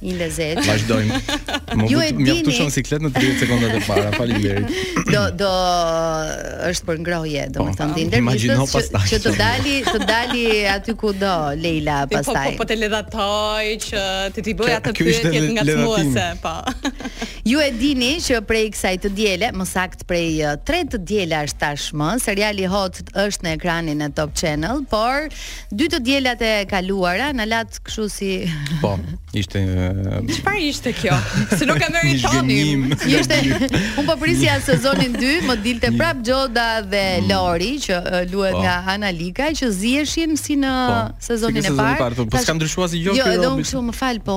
Një lezet. Vazhdojmë. Ju e dini. Mjaft, shumë siklet në 30 sekondat e para. Faleminderit. Do do është për ngrohje, po, domethënë po, ti ndërmjetës që, që të dali, të dali aty ku do Leila po, pastaj. Po po të ledhatoj që të ta bëj atë pyetje ngacmuese, po. Ju e dini që prej kësaj të diele, më sakt prej 3 të dielash tashmë, seriali Hot është në ekranin e Top Channel, por dy të dielat e kaluara na lat Kështu si Po, ishte Çfarë ishte kjo? Se nuk e merr tani. Ishte un po prisja sezonin 2, më dilte prap Xhoda dhe mm. Lori që luhet po. nga Ana Lika që ziheshin si në po. sezonin e parë. Po, s'ka ndryshuar asgjë. Jo, edhe un kështu më fal, po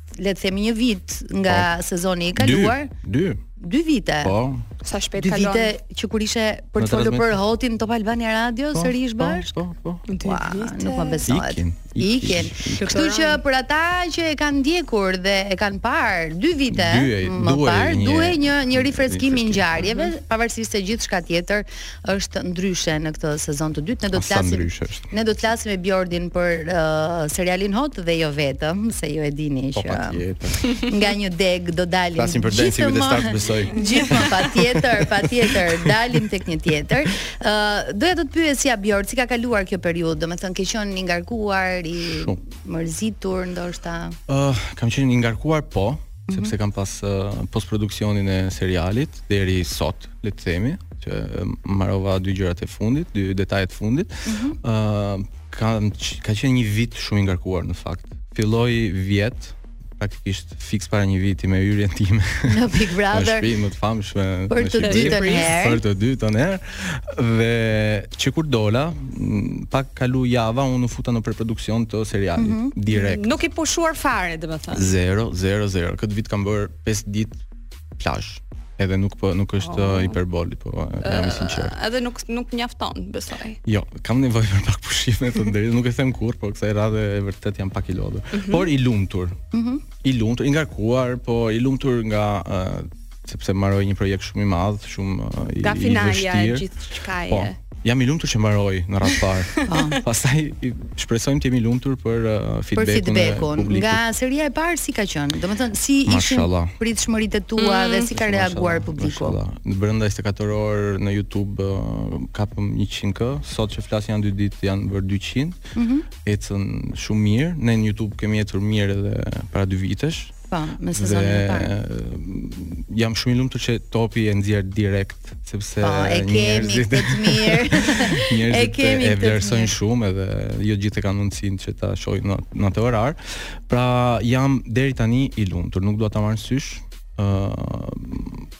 le të themi një vit nga po, sezoni i kaluar. Dy. Dy vite. Po. Sa shpejt kalon. Dy vite që kur ishe për të folur për Hotin në Top Albania Radio po, sërish po, bashkë. Po, po, po. Dy vite. Nuk më besohet. Ikin. Ikin. Kështu që për ata që e kanë ndjekur dhe e kanë parë dy vite më parë, duhej një një rifreskim i ngjarjeve, mhm. pavarësisht se gjithçka tjetër është ndryshe në këtë sezon të dytë. Ne do të flasim Ne do të flasim me Bjordin për uh, serialin Hot dhe jo vetëm, se ju e dini po, që nga një degë do dalim. Flasim për Dancing with the Stars, besoj. Gjithmonë patjetër, patjetër, dalim tek një tjetër. Ë uh, doja të të pyesja Bjord, si ka kaluar kjo periudhë? Domethënë ke qenë i ngarkuar, i Shumë. mërzitur ndoshta? Ë uh, kam qenë i ngarkuar po, mhm. sepse kam pas uh, postproduksionin e serialit deri sot, le të themi, që mbarova dy gjërat e fundit, dy detajet e fundit. Ëh, mm -hmm. uh, ka ka qenë një vit shumë i ngarkuar në fakt. Filloi vjet praktikisht fiks para një viti me hyrjen time në Big Brother. Në shtëpinë më të famshme për të dytën herë. Për të dytën herë. Dhe që kur dola, pa kalu java unë u futa në preproduksion të serialit mm -hmm. direkt. Nuk ke pushuar fare, domethënë. 0 0 0. Këtë vit kam bër 5 ditë plazh. Edhe nuk po nuk është oh. hiperbolë, po jam i sinqertë. Edhe nuk nuk mjafton, besoj. Jo, kam nevojë për pak pushime të drejtën, nuk e them kurrë, por kësaj radhe vërtet jam pak i lodhur. Mm -hmm. Por i lumtur. Mm -hmm. I lumtur, i ngarkuar, po i lumtur nga uh, sepse mbaroi një projekt shumë i madh, shumë uh, i vështirë. Nga finalja e gjithçka po, Jam i lumtur që mbaroi në radhë të parë. Po. Pastaj shpresojmë të jemi të lumtur për uh, feedbackun po feedbacku nga seria e parë si ka qenë. Domethënë si ishin pritshmëritë tua mm. dhe si ka reaguar publiku. Në brenda 24 orë në YouTube uh, kapëm 100k, sot që flasim janë 2 ditë janë bërë 200. Mm -hmm. Ecën shumë mirë. Ne në YouTube kemi ecur mirë edhe para 2 vitesh. Po, në sezonin e parë. Jam shumë i lumtur që Topi e nxjerr direkt sepse po, e kemi këtë të mirë. Njerëzit, e kemi, e vlerësojnë shumë edhe jo të gjithë e kanë mundësinë që ta shohin në atë orar. Pra jam deri tani i lumtur, nuk dua ta marr sysh. ë uh,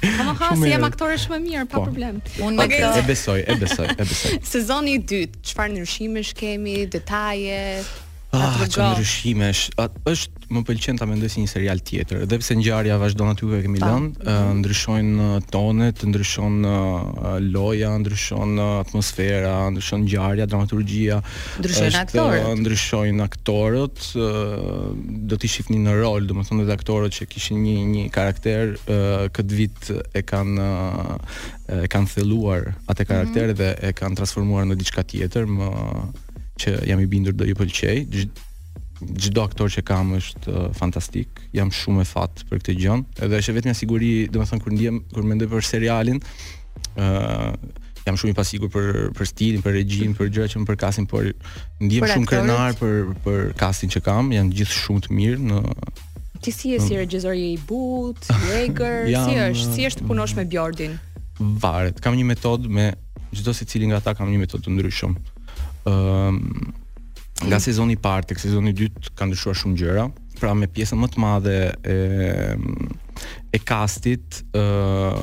Po më hasi jam aktore shumë e mirë, pa po. problem. Unë okay. Pra- e besoj, e besoj, e besoj. Sezoni i dytë, çfarë ndryshimesh kemi, detaje? Ah, ndryshime është, është, më pëlqen ta mendoj si një serial tjetër, dhe pse ngjarja vazhdon aty ku e kemi lënë, mm -hmm. ndryshojnë tonet, ndryshon loja, ndryshon atmosfera, ndryshon ngjarja, dramaturgia, ndryshojnë aktorët, ndryshojnë aktorët, do t'i shifni në rol, domethënë edhe aktorët që kishin një një karakter uh, këtë vit e kanë uh, e kanë thelluar atë mhm. karakter mm -hmm. dhe e kanë transformuar në diçka tjetër, që jam i bindur do ju pëlqej. Çdo aktor që kam është uh, fantastik. Jam shumë me fat për këtë gjë. Edhe është vetëm siguri, domethënë kur ndihem kur mendoj për serialin, ë uh, jam shumë i pasigur për për stilin, për regjinë, për gjërat që më përkasin, por ndihem shumë krenar për për kastin që kam, janë të gjithë shumë të mirë në Ti si je si mm. regjisor je i butë, i egër, si është, si është të punosh me Bjordin? Varet, kam një metodë me çdo, secilin nga ta kam një metodë të ndryshme. Ëm ehm, um, nga sezoni i parë tek sezoni i dytë kanë ndryshuar shumë gjëra, pra me pjesën më të madhe e e kastit, ë uh,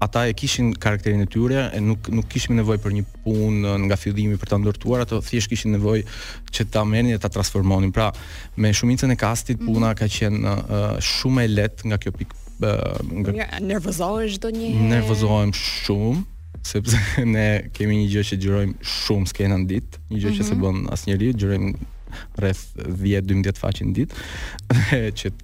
ata e kishin karakterin e tyre e nuk nuk kishim nevojë për një punë nga fillimi për ta ndërtuar ato thjesht kishin nevojë që ta merrnin dhe ta transformonin. Pra, me shumicën e kastit mhm. puna ka qenë uh, shumë e lehtë nga kjo pikë nga ja, nervozohesh ndonjëherë. Nervozohem shumë sepse ne kemi një gjë që xhirojmë shumë skena në ditë, një gjë mm -hmm. që s'e mhm. bën asnjeri, xhirojmë rreth 10-12 faqe në ditë, që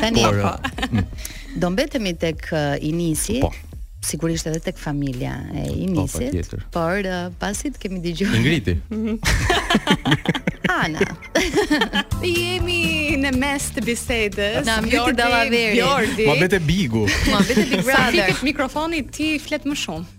Tani Por, po. Mm. Do mbetemi tek uh, Inisi. Po. Sigurisht edhe tek familja e po, Inisit, po, por uh, pasi të kemi dëgjuar. Ingriti. Ana. Jemi në mes të bisedës. Na mbyti dallaveri. Ma bëtë Bigun. Ma bëtë Big Brother. Sa mikrofonit ti flet më shumë.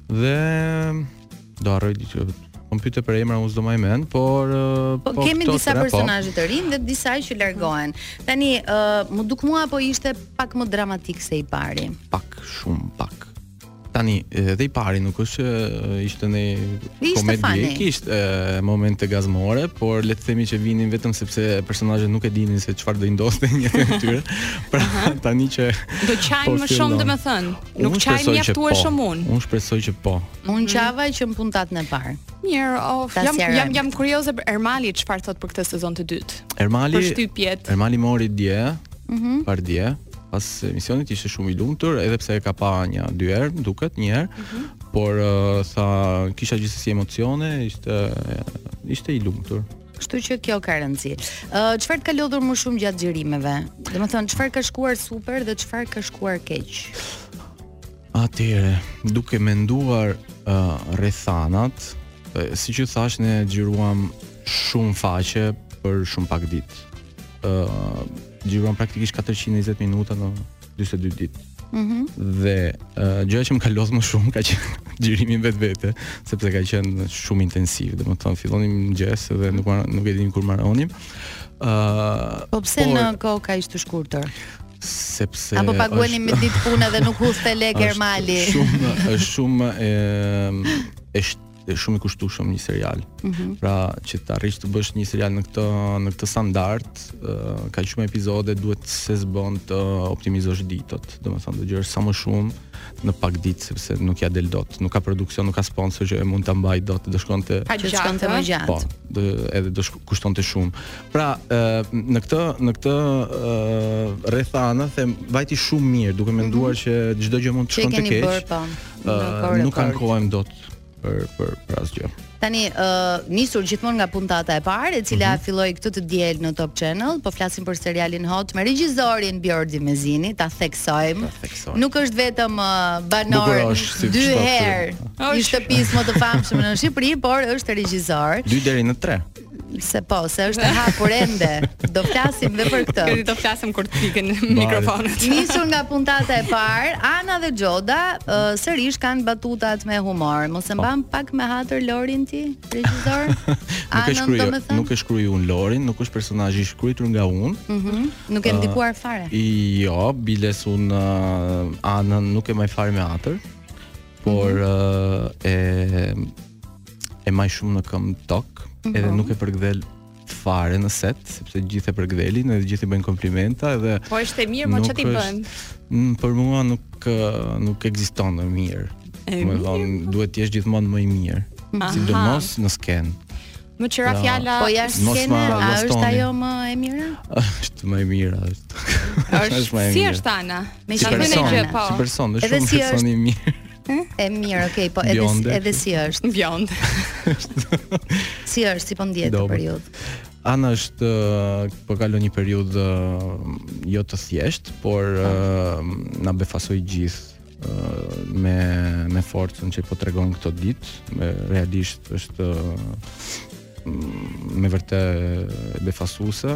Dhe do harroj diçka po më pyete për emra unë s'do mbaj mend, por uh, po, po kemi disa po. personazhe të rinj dhe disa që largohen. Tani ë uh, më duket mua apo ishte pak më dramatik se i pari. Pak, shumë pak. Tani edhe i pari nuk është uh, ishte një komedi, kishte uh, momente gazmore, por le të themi që vinin vetëm sepse personazhet nuk e dinin se çfarë do i ndodhte jetës së tyre. Pra tani që do qajmë po më shumë domethënë. Nuk Unë qaj shpresoj që mjaftueshëm po. unë. Unë shpresoj që po. Unë qava që në puntatën e parë. Mirë, of, Ta sqarojmë. Jam jam jam kurioze për Ermalin çfarë thotë për këtë sezon të dytë. Ermali Përshtypjet. Mhm. Ermali mori dje, pardje, pas emisionit ishte shumë i lumtur, edhe pse e ka pa një dy herë, më duket, një herë, Mhm. por uh, tha kisha gjithsesi emocione, ishte ishte i lumtur. Kështu që kjo ka rëndësi. Ë uh, çfarë të ka lodhur më shumë gjatë xhirimeve? Domethënë çfarë ka shkuar super dhe çfarë ka shkuar keq? Atëherë, duke menduar uh, rrethanat, uh, siç ju thashë ne xhiruam shumë faqe për shumë pak ditë. Ë uh, xhiruam praktikisht 420 minuta në 42 ditë. Mhm. Mm dhe uh, gjëja që më ka lodhur më shumë ka qenë xhirimi në vetvete, sepse ka qenë shumë intensiv, domethënë fillonim në mëngjes dhe nuk mar, nuk e dinim kur mbaronim. Ëh, uh, po pse por, në kohë kaq të shkurtër? sepse apo paguani me ditë pune dhe nuk fuste lekë Ermali. Shumë është shumë e e është shumë i kushtueshëm një serial. Mm -hmm. Pra që të arrish të bësh një serial në këtë në këtë standard, uh, kaq shumë episode, duhet s'bën të optimizosh ditët. Domethënë të xhirosh sa më shumë në pak ditë sepse nuk ia del dot. Nuk ka produksion, nuk ka sponsor që e mund ta mbajë dot, do shkonte që shkonte më gjatë. Po, do edhe do kushtonte shumë. Pra, uh, në këtë në këtë uh, rrethana them vajti shumë mirë, duke menduar mm -hmm. që çdo gjë mund të shkonte keq. Po, nuk ankohem dot për për për asgjë. Tani ë uh, nisur gjithmonë nga puntata e parë, e cila mm -hmm. filloi këtë të diel në Top Channel, po flasim për serialin Hot me regjisorin Bjordi Mezini, ta theksojmë. Nuk është vetëm uh, banor dy herë i shtëpisë më të famshme në Shqipëri, por është regjisor. Dy deri në tre. Se po, se është e hapur ende. Do flasim dhe për këtë. Këtë do flasim kur të fiken mikrofonët. Nisur nga puntata e parë, Ana dhe Xhoda uh, sërish kanë batutat më me humor. Mos e po. mban pak me hatër Lorin ti, regjisor? nuk e shkruaj, nuk e shkruaj unë Lorin, nuk është personazh i shkruar nga unë. Mhm. Mm nuk ke ndikuar uh, fare. Jo, biles unë uh, Anën nuk e maj fare me hatër. Por mm -hmm. uh, e e maj shumë në këmbë në tokë, mhm. edhe nuk e përgdhel fare në set, sepse gjithë e përgdhelin dhe gjithë i bëjnë komplimenta edhe Po është e mirë, mo, ça t'i bësh. Mm, për mua nuk nuk ekziston më i mirë. Më e mirë duhet të jesh gjithmonë më i mirë. Sidomos në skenë. Meqë ra pra fjala Po jashtë skene, a është ajo më e mira? është më e mira është është më e mira Si është Ana? Me si person, gjë, po. si person, është shumë person i mirë Hm? E mirë, okay, po edhe si, edhe si është. Bjond. si është, si po ndjehet këtë periudhë? Ana është po kalon një periudhë jo të thjeshtë, por uh, na befasoi të gjithë me me forcën që po tregon këto ditë, realisht është me vërtet e befasuese,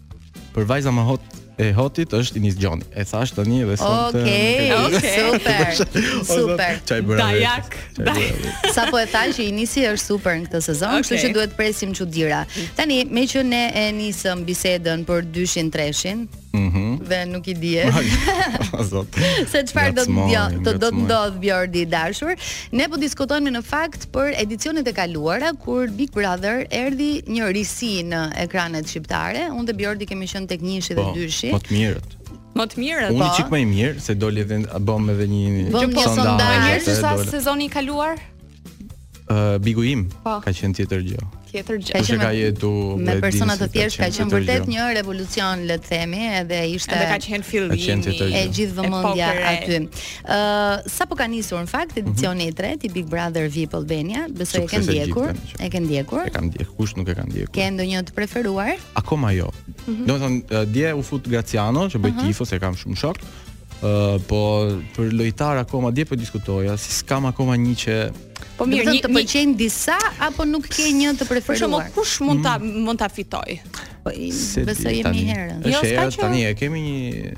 Por vajza më hot e hotit është Inis Gjoni. E thash tani dhe sonte. Okej, okay, super. super. Ça i bëra. Dajak. Sapo e thash që Inisi është super në këtë sezon, kështu okay. që duhet presim çudira. Tani, meqë ne e nisëm bisedën për dyshin treshin, Mhm. Mm dhe nuk i dihet. Se çfarë do të do të ndodh Bjordi i dashur. Ne po diskutojmë në fakt për edicionet e kaluara kur Big Brother erdhi një risi në ekranet shqiptare. Unë dhe Bjordi kemi qenë tek njëshi dhe po, dyshi. Po, po të mirët. Më të mirë apo. Unë çik më i mirë se doli edhe bëmë edhe një bëmë një sondazh më mirë se sa sezoni i kaluar. Ë uh, bigu im po. ka qenë tjetër gjë. Tjetër gjë. Kush e ka jetu me persona të tjerë ka qenë vërtet një revolucion le të themi edhe ishte edhe ka qenë fillimi e gjithë vëmendja aty. Uh, sapo ka nisur në fakt edicioni i tretë i Big Brother VIP Albania, besoj e ke ndjekur, e ke ndjekur. E kam ndjekur, kush nuk e ka ndjekur. Ke ndonjë të preferuar? Akoma jo. Mm -hmm. Domethënë dje u fut Graciano që bëj mm -hmm. tifo se e kam shumë shok. Uh, po për lojtar akoma dje po diskutoja, si s'kam akoma një që Po mirë, një, të pëlqejnë disa apo nuk ke një të preferuar? Për shembull, kush mund ta mm. mund ta fitojë? Po, besoj jemi herët. Jo, s'ka që tani e kemi një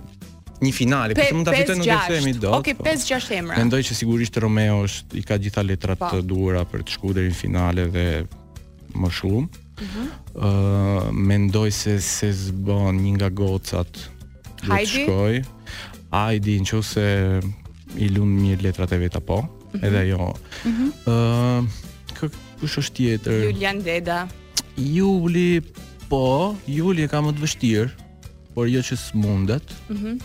një finale, kush mund ta fitojë nuk e themi dot. Okej, 5-6 po. emra. Mendoj që sigurisht Romeo është i ka gjitha letrat po. të duhura për të shkuar deri në finale dhe më shumë. Ëh, uh -huh. uh, mendoj se Egla është një nga gocat. Heidi. Shkoj. Heidi, në qoftë se i lun mirë letrat e veta po. Mhm. Edhe ajo. Ëh, uh mhm. -huh. uh, kush është tjetër? Julian Deda. Juli, po, Juli e ka më të vështirë. por jo që s'mundet. Mhm. Mm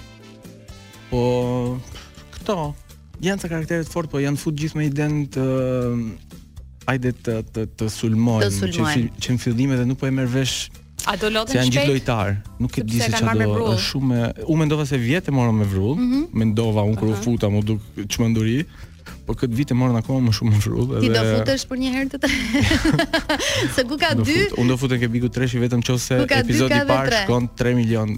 po këto janë ca karaktere të fortë, po janë fut gjithë me idenë hajde të të të sulmojnë të sulmojnë. që që në fillim edhe nuk po e marr vesh A do lodhen shpejt? Janë gjithë lojtar, nuk e di se çfarë do. Është shumë unë mendova se vjet e morëm me vrull, mm -hmm. mendova unë kur uh -huh. u futa m'u duk çmenduri. Po këtë vit e morën akoma më shumë vrull dhe... Ti do futesh për një herë të tretë. Se ku ka dy? Unë do futem ke bigu treshi vetëm nëse episodi i parë shkon 3 milion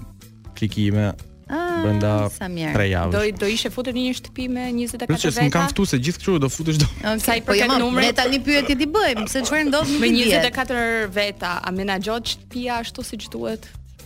klikime. Ah, brenda 3 javësh. Do do ishe futur në një shtëpi me 24 veta. Nëse s'më kanë ftuar se gjithë këtu do futesh do. Okay, sa i po përket po numrit. Ne tani pyetje të bëjmë, se çfarë ndodh me 24 veta, a menaxhohet shtëpia ashtu siç duhet?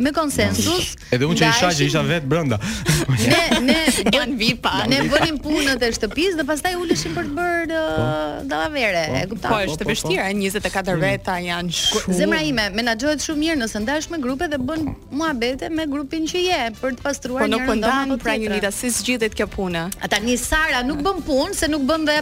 me konsensus. Edhe unë që isha që isha vet brenda. Ne ne jemi vipa. Ne bënim punët e shtëpisë dhe pastaj uleshim për të bërë po. uh, dallavere, po. e kupton? Po, është e po, vështirë, 24 mm. veta janë shumë. Zemra ime menaxhohet shumë mirë nëse ndahesh me grupe dhe bën muhabete me grupin që je për të pastruar një dhomë. Po nuk po ndan pra Jonida si zgjidhet kjo puna. Ata një Sara nuk bën punë se nuk bën dhe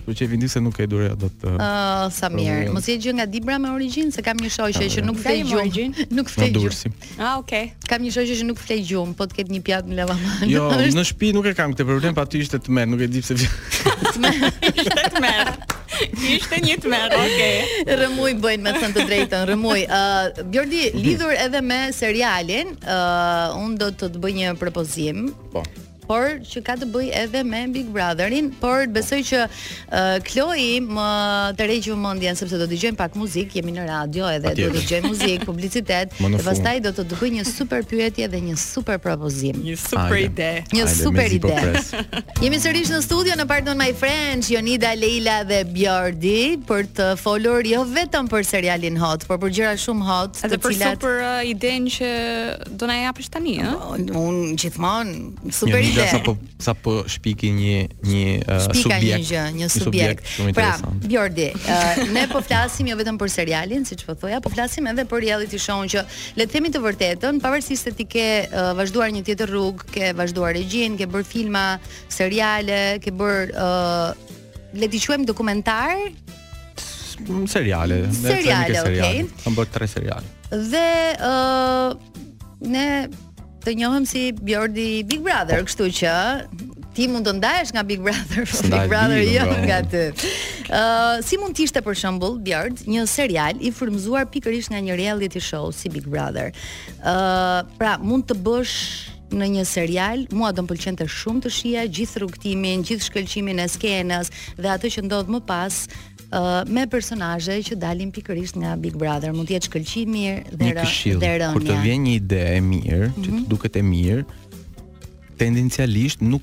Kështu që lindi se nuk e duroja dot. Ëh, uh, ah, sa mirë. Mos je gjë nga Dibra me origjinë, se kam një shoqe që nuk fle gjumë. Nuk fle gjumë. Ah, okay. Kam një shoqe që nuk fle gjumë, po të ketë një pjatë në lavaman. Jo, në shtëpi nuk e kam këtë problem, po aty ishte tmerr, nuk e di pse. Tmerr, ishte tmerr. Ishte një tmerr, okay. Rëmuj bëjnë me thënë të drejtën, rëmuj. Ëh, uh, Bjordi, lidhur edhe me serialin, ëh, uh, unë do të të bëj një propozim. Po. por që ka të bëjë edhe me Big Brotherin, por besoj që uh, Kloi më tërheq vëmendjen sepse do të dëgjojmë pak muzikë, jemi në radio edhe do të dëgjojmë muzikë, publicitet, e pastaj do të të bëj një super pyetje dhe një super propozim. Një super Ajde. ide. Një Ajde, super po ide. jemi sërish në studio në Pardon My Friends, Jonida, Leila dhe Bjordi për të folur jo vetëm për serialin Hot, por për gjëra shumë hot, edhe për super uh, idenë që do na japë Tani ë? Un gjithmonë super ide. Një sapo sapo shpike një një uh, subjekt. Shpika një gjë, një subjekt. subjekt pra, Bjordi, uh, ne po flasim jo vetëm për serialin, siç po thoja, po flasim edhe për reality show-n që le të themi të vërtetën, pavarësisht se ti ke uh, vazhduar një tjetër rrugë, ke vazhduar regjin, ke bërë filma, seriale, ke bërë uh, le ta quajmë dokumentar, seriale, seriale, okay. Kam bërë tre seriale. Dhe ë uh, ne të njohim si Bjordi Big Brother, po. kështu që ti mund të ndahesh nga Big Brother, po Big Brother jo nga ty. Ë uh, si mund të ishte për shembull Bjord një serial i frymëzuar pikërisht nga një reality show si Big Brother. Ë uh, pra mund të bësh në një serial, mua do më pëlqente shumë të shija gjithë rrugëtimin, gjithë shkëlqimin e skenës dhe atë që ndodh më pas uh, me personazhe që dalin pikërisht nga Big Brother. Mund të jetë shkëlqimi dhe rë, dhe rënia. Kur të vjen një ide e mirë, mm -hmm. që të mhm. duket e mirë, tendencialisht nuk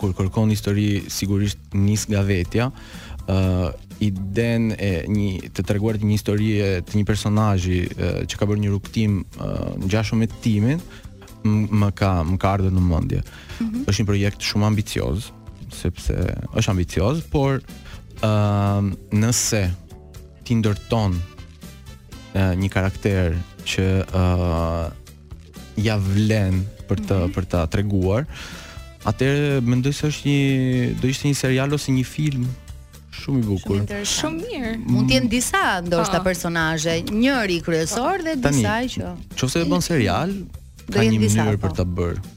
Kur kërkon histori, sigurisht nis nga vetja. ë uh, idenë e një të treguarit e një historie të një personazhi uh, që ka bërë një rrugëtim uh, ngjashëm me timin, më ka më ka ardhur në mendje. Mm -hmm. Është një projekt shumë ambicioz, sepse është ambicioz, por ë uh, nëse ti ndërton uh, një karakter që ë uh, ja vlen për të mm -hmm. për ta treguar. Atëherë mendoj se është një do ishte një serial ose një film shumë i bukur. Shumë mirë. Mund të jenë disa ndoshta po. personazhe, njëri kryesor dhe disa që. Nëse e bën serial, ka një mënyrë për po. ta bërë.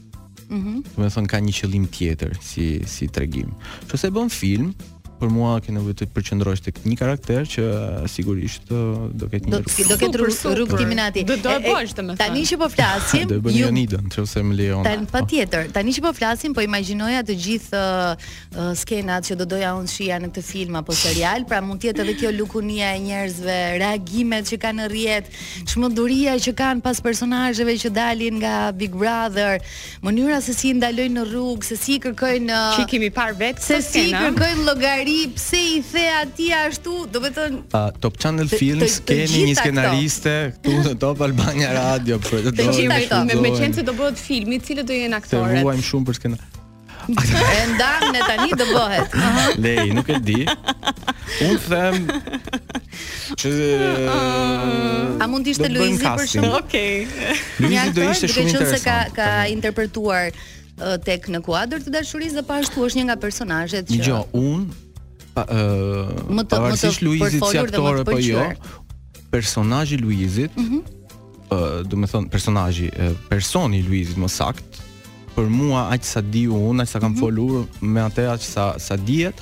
Mm -hmm. Domethënë ka një qëllim tjetër si si tregim. Nëse bën film, për mua ke nevojë të përqendrohesh tek një karakter që eh, sigurisht eh, do ketë një rrugë. Do ketë rrugë kriminati. Do të bësh domethënë. Tani që po flasim, do bëni Anidën, nëse më lejon. Tani patjetër, tani që po flasim, po imagjinoja të gjithë eh, skenat që do doja unë të shihja në këtë film apo serial, pra mund të jetë edhe kjo lukunia e njerëzve, reagimet që kanë në rrjet, çmenduria që kanë pas personazheve që dalin nga Big Brother, mënyra se si i ndalojnë në rrugë, se si i kërkojnë uh, Ç'i kemi parë vetë se si i kërkojnë llogari, pse i the atij ashtu, do të thonë uh, Top Channel të, Films të, të, keni një skenariste këtu në Top Albania Radio, për të gjitha këto. Me, me qenë se do bëhet filmi, cilët do jenë aktorët? Ne vuajmë shumë për skenar. E ndan ne tani do bëhet. Lej, nuk e di. Unë them që A mund të ishte Luizi për shkak? Okej. Luizi do ishte shumë interesant. Që ka ka interpretuar tek në kuadër të dashurisë dhe po ashtu është një nga personazhet që Jo, un pa ë uh, domethënë të Luizit si aktor apo jo. Personazhi i Luizit mm -hmm. ë, domethënë personazhi, e, personi i Luizit më sakt, për mua aq sa di unë, aq sa kam folur me atë aq sa sa dihet,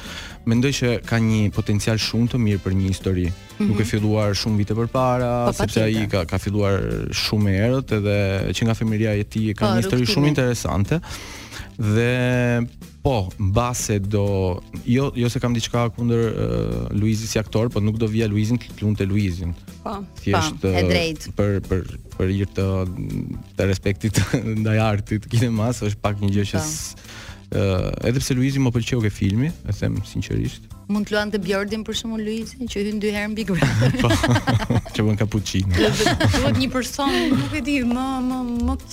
mendoj që ka një potencial shumë të mirë për një histori. Duke filluar shumë vite përpara, Mhm. Po, sepse ai patjetër. ka ka filluar shumë herët edhe që nga fëmijëria e tij ka Po, një histori rrugëtimi. shumë interesante dhe Po, mbase do jo jo se kam diçka kundër uh, Luizit si aktor, po nuk do vija Luizin të lunte Luizin. Po. Thjesht po, e drejt. Për për për hir të të respektit ndaj artit të kinemas është pak një gjë që po. Uh, edhe pse Luizi më pëlqeu ke filmi, e them sinqerisht. Mund të luante Bjordi për shembull Luizin që hyn dy herë në Big Brother. Po. që bën cappuccino. Duhet një person, nuk e di, më më më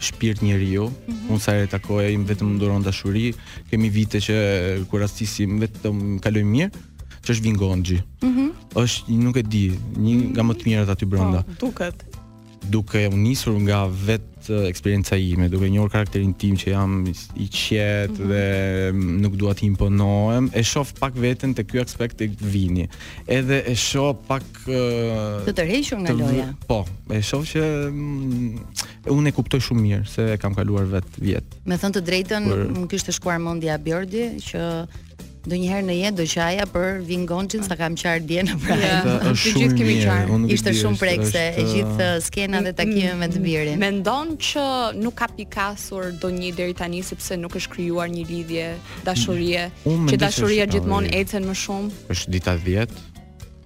shpirt njeriu. Mm -hmm. Unë sa herë takohemi vetëm më dhuron dashuri. Kemi vite që kur rastisim vetëm kalojmë mirë, që është Vin Gonxhi. Mhm. Mm është nuk e di, një nga më të mirat aty brenda. Po, duket. Duke u nisur nga vet eksperienca ime, duke njohur karakterin tim që jam i qetë mm -hmm. dhe nuk dua të imponohem, e shoh pak veten te ky aspekt tek Vini. Edhe e shoh pak të tërhequr nga loja. Po, e shoh që mm, unë e kuptoj shumë mirë se e kam kaluar vetë vjet. Me thënë të drejtën, për... më kishte shkuar mendja Bjordi që ndonjëherë në jetë do qaja për Vingonçin sa kam qarë dje në prime. Ja, të gjithë kemi qarë. Ishte shumë prekëse e gjithë uh, skena dhe takimi me të birin. Mendon që nuk ka pikasur ndonjë deri tani sepse nuk është krijuar një lidhje dashurie, që dashuria gjithmonë ecën më shumë. Është dita 10,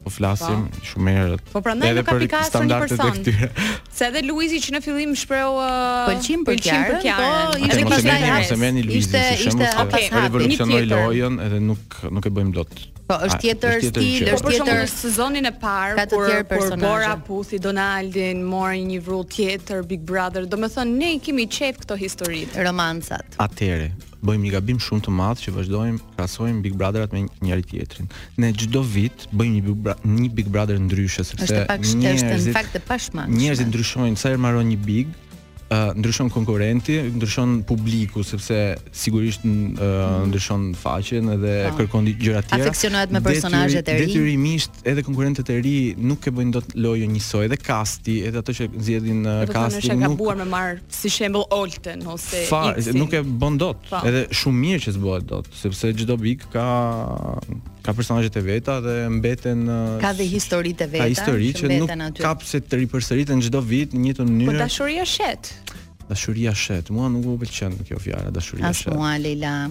po flasim pa. Po. shumë herët. Po prandaj nuk ka pikasë një person. Se edhe Luizi që në fillim shprehu uh, pëlqim për pëlqim për Kiarën. Po, edhe kishte një hap se merrni Luizi ishte, si shumë ishte, okay, revolucionoi lojën edhe nuk nuk e bëjmë dot. Po është tjetër stil, është tjetër po, sezonin e parë kur kur Bora puthi Donaldin, mori një vrull tjetër Big Brother. Domethënë ne kemi qejf këto historitë, romancat. Atëherë, bëjmë një gabim shumë të madh që vazhdojmë krahasojmë Big Brotherat me njëri tjetrin. Ne çdo vit bëjmë një Big, një Big Brother ndryshe sepse është pak njerëzit, është në fakt e pashmangshme. Njerëzit ndryshojnë sa herë mbaron një Big, uh, ndryshon konkurrenti, ndryshon publiku sepse sigurisht uh, ndryshon faqen edhe pa. Po. kërkon gjëra të tjera. Afeksionohet me personazhe të ri. Detyrimisht edhe konkurrentët e ri nuk e bëjnë dot lojën njësoj, edhe kasti, edhe ato që zgjedhin uh, kasti nuk. Është gabuar me marr si shembull Olten ose Fa, X-in. nuk e bën dot. Pa. Po. Edhe shumë mirë që s'bëhet dot, sepse çdo big ka ka personazhet e veta dhe mbeten ë, Ka dhe historitë e veta. ka histori që nuk mbeten aty. ka pse të ripërsëriten çdo vit në një të Po mënyrë. dashuria shet. dashuria shet. Mua nuk më pëlqen kjo fjala dashuria As shet. mua Ledja.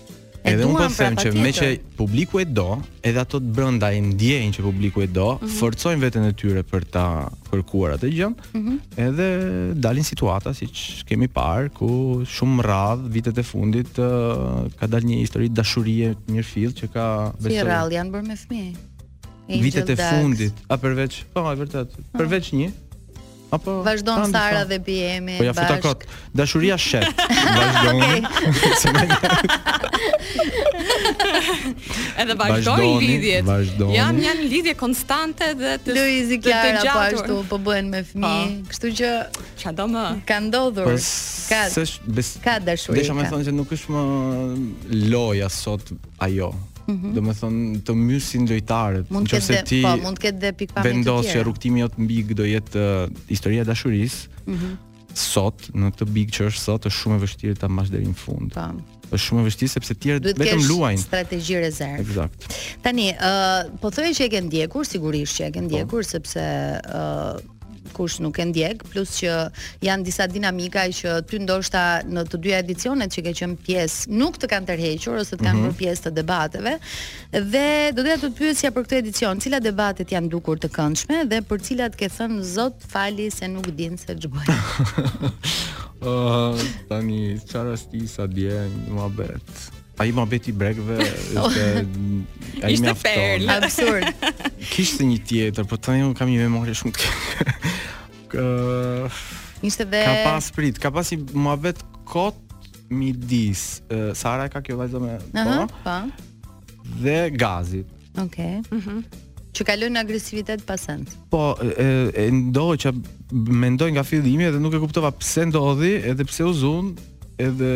Edhe unë po pra, them që meqë publiku e do, edhe ato të brënda e ndjejnë që publiku e do, mm -hmm. forcojnë veten e tyre për ta kërkuar atë gjë. Mm -hmm. Edhe dalin situata siç kemi parë ku shumë rradh vitet e fundit uh, ka dalë një histori dashurie e mirëfilltë që ta besoj. Si rradh janë bërë me fëmijë. Vitet e fundit, a përveç, po, e vërtet, përveç një, Apo vazhdon Sara dhe Biemi. Po ja futa kot. Dashuria shet. Vazhdon. Edhe vazhdon lidhjet. Vazhdoni. Janë lidhje konstante edhe te Luizi Kiara po ashtu po bëhen me fëmijë. Po. Kështu që ça do më. Ka ndodhur. Po, ka ka dashuri. Desha me thënë se nuk është më loja sot ajo. Mm -hmm. Domethënë, të mysin lojtarët, në qoftë se ti po, mund të ketë dhe pikëpamje të tjera. Vendos që rrugëtimi jot në big do jetë uh, historia e dashurisë, mm -hmm. sot, në këtë big që është sot, është shumë e vështirë ta mbash deri në fund. Pa. Po. është shumë e vështirë sepse tjerë Duhet vetëm luajnë. Duhet strategji rezervë. Ekzakt. Tani, uh, po thoja që e ke ndjekur, sigurisht që e ke po. ndjekur, sepse uh, kush nuk e ndjek, plus që janë disa dinamika që ty ndoshta në të dyja edicionet që ke qenë pjesë, nuk të kanë tërhequr ose të kanë mhm. bërë pjesë të debateve. Dhe do të të pyesja për këtë edicion, cilat debate të janë dukur të këndshme dhe për cilat ke thënë Zot fali se nuk dinë se ç'bëjnë. Ëh, tani çfarë sti sa dje një muhabet. Ai muhabet i brekëve ishte ai më afton. Absurd. Kishte një tjetër, po tani unë kam një memori shumë të keq. Ishte dhe Ka pas prit, ka pas një muhabet kot midis Sara ka kjo vajzë me po. Po. Dhe Gazit. Okej. Okay. Mhm. Mm që kalon në agresivitet pa sens. Po, e, e ndodhi që mendoj nga fillimi dhe nuk e kuptova pse ndodhi, edhe pse u zun, edhe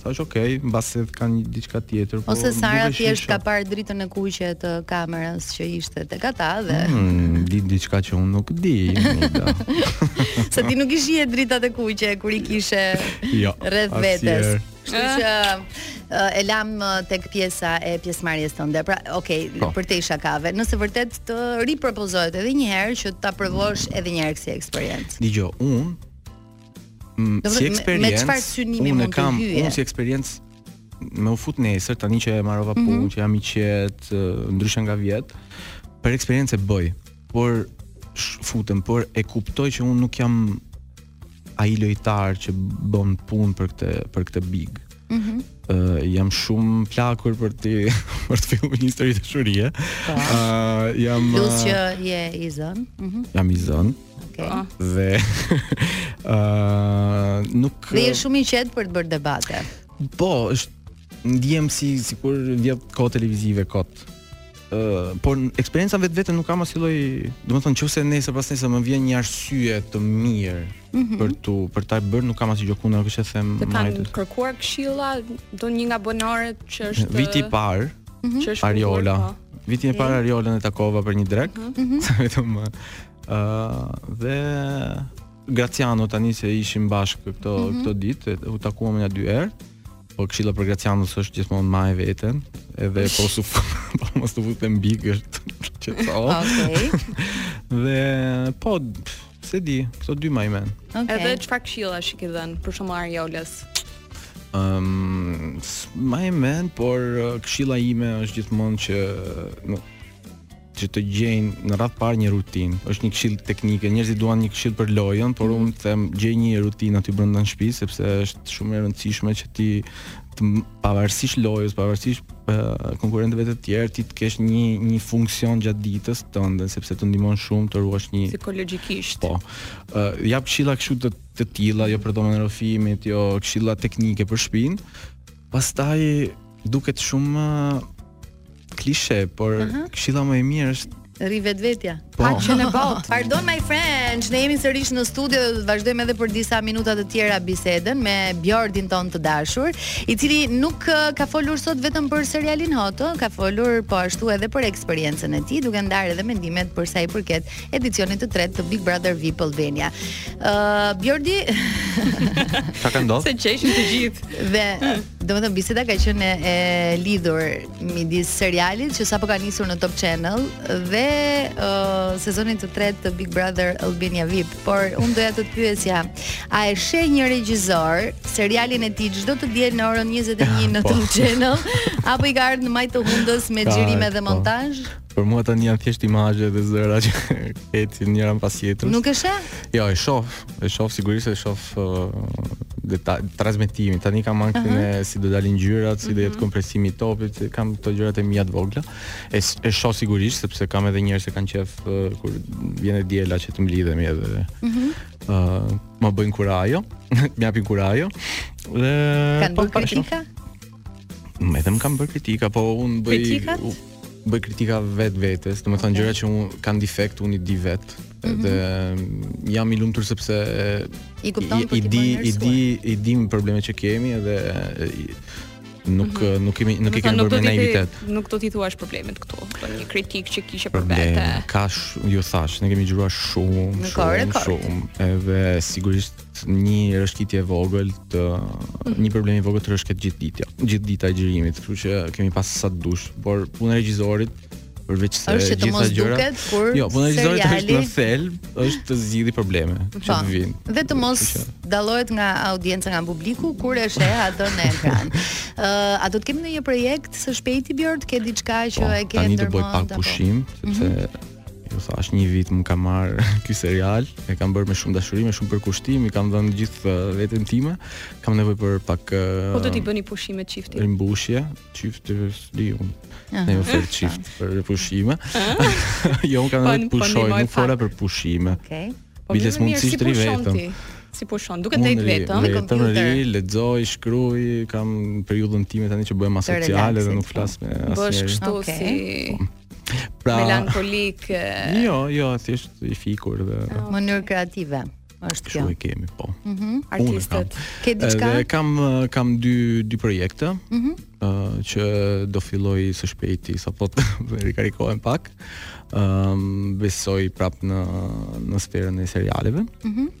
thash ok, mbase kanë diçka tjetër, po. Ose Sara thjesht ka parë dritën e kuqe të kamerës që ishte tek ata dhe mm, di diçka që unë nuk di. Se ti nuk i shihje dritat e kuqe kur i kishe jo, rreth vetes. Kështu që e lam tek pjesa e pjesëmarrjes tënde. Pra, okay, po. përtej shakave. Nëse vërtet të ripropozohet edhe një herë që ta provosh edhe një herë këtë eksperiencë. Dëgjo, unë mm, si eksperiencë me çfarë synimi mund të hyje? Unë kam si eksperiencë me u fut nesër tani që e mbarova mhm. punë, mm -hmm. që jam i qet, ndryshe nga vjet, për eksperiencë bëj, por futem, por e kuptoj që unë nuk jam ai lojtar që bën punë për këtë për këtë big. Ëh, mm -hmm. uh, jam shumë plakur për t'i për të filluar një histori dashurie. Po. Ëh, uh, jam Plus që je i zën. Ëh. Mm -hmm. Jam i zën. Okej. Okay. Po. Dhe ëh uh, nuk Dhe je shumë i qetë për të bërë debate. Po, është ndihem si sikur vjedh kohë televizive kot. Uh, por eksperienca në vetvete nuk kam asnjë lloj, domethënë nëse nesër pasnesër më vjen një arsye të mirë mm -hmm. për t'u për ta bërë nuk kam asnjë gjë kundër, kështu që them. Të kanë kërkuar këshilla, ndonjë nga banorët që është viti i parë, mm -hmm. që është Ariola. Po. Viti i parë Ariolën e takova për një drek, mm -hmm. vetëm ë uh, dhe Graciano tani se ishim bashkë këto mm -hmm. këto ditë, u takuam nja dy herë. Po këshilla për Gracianon është gjithmonë mbaje veten, edhe po su po mos të futë mbi gërt. Që të Okej. dhe po se di, këto dy mbaj mend. Okay. Edhe çfarë këshillash i ke dhënë për shembull Ariolës? Ëm um, mbaj mend, por këshilla ime është gjithmonë që nuk që të gjejnë në radhë të parë një rutinë. Është një këshillë teknike, njerëzit duan një këshillë për lojën, por unë them gjej një rutinë aty brenda në shtëpi sepse është shumë e rëndësishme që ti të pavarësisht lojës, pavarësisht konkurrentëve të tjerë, ti të kesh një një funksion gjatë ditës tënde sepse të ndihmon shumë të ruash veten psikologjikisht. Po. Uh, jap këshilla kështu të të tilla, jo për dhomën e rrëfimit, jo këshilla teknike për shpinë. Pastaj duket shumë Klishe, por uh -huh. këshilla më e mirë është rri vetvetja. Po. Akshan e botë. Pardon my French, ne jemi sërish në studio dhe do të vazhdojmë edhe për disa minuta të tjera bisedën me Bjordin tonë të dashur, i cili nuk ka folur sot vetëm për serialin HOT, ka folur po ashtu edhe për eksperiencën e tij, duke ndarë edhe mendimet për sa i përket edicionit të tretë të Big Brother VIP Albania. Ë uh, Bjordi, çka ka ndodhur? Se qeshin të gjithë. Dhe Domethënë biseda ka qenë e lidhur midis serialit që sapo ka nisur në Top Channel dhe uh, sezonit të tretë të Big Brother Albania VIP. Por unë doja të të pyesja, a e sheh një regjisor serialin e tij çdo të diel në orën 21 në po. Top Channel apo i ka ardhur në majtë të hundës me xhirime dhe po. montazh? Për mua tani janë thjesht imazhe dhe zëra që ecin njëra pas tjetrës. Nuk e sheh? Jo, e shoh. E shoh sigurisht e shoh uh, deta- transmetimin. Tani kam ankthin e si do dalin ngjyrat, si do jetë kompresimi i Topit, kam këto gjërat e mia të vogla. E, s- e shoh sigurisht sepse kam edhe njerëz që kanë qejf uh, kur vjen e diela që të mblidhemi edhe. Uh, më bëjnë kurajo, më japin kurajo. Dhe Kanë po, bërë po, e shoh. kritika? Më kanë bërë kritika, po unë bëj kritika. Bëj kritika vetvetes, domethënë gjëra që kanë defekt, unë i di vetë. Mm -hmm. Dhe jam i lumtur sepse i kupton pra ti. I di, i dimë problemet që kemi dhe nuk mm -hmm. nuk kemi nuk e kemi bërë me naivitet. Nuk do t'i thuash problemet këtu, por një kritikë që kishe për vete. Ka, ju thashë, ne kemi xhiruar shumë, shumë, shumë, edhe sigurisht një rëshkitje e vogël të mhm. një problem i vogël të rëshket gjithë dita, gjithë dita e xhirimit, kështu që kemi pas sa të duash, por puna e regjizorit përveç se është të mos gjëra, duket kur jo, po seriali është në fel, është të zgjidhë probleme që po, të vijnë. Dhe të mos dallohet nga audienca nga publiku kur e sheh atë në ekran. Ë, a do të kemi ndonjë projekt së shpejti Bjord, ke diçka që po, e ke ndërmend? Tani do bëj pak pushim, sepse mhm. Ju thashë një vit më ka marrë ky serial, e kam bërë me shumë dashuri, me shumë përkushtim, i kam dhënë gjithë uh, veten time. Kam nevojë për pak uh, Po do të bëni pushime çifti. Rimbushje, çifti di unë. Ne ju falim çift për pushime. jo, unë kam po, nevojë të po, pushoj, nuk fola për pushime. Okej. Okay. Po, Biles mund të rri vetëm. Si pushon, duke ndenjur vetëm në kompjuter. Vetëm rri, lexoj, shkruaj, kam periudhën time tani që bëhem asocial dhe nuk flas me asnjë. Bësh kështu si Pra, melankolik. Jo, jo, thjesht i fikur dhe në, okay. mënyrë kreative. Është kjo. Shumë kemi, po. Mhm. Mm Artistët. Ke diçka? Edhe kam kam dy dy projekte. Mhm. Mm uh, që do filloj së shpejti sapo të rikarikohem pak. Ëm um, besoj prap në në sferën e serialeve. Mhm. Mm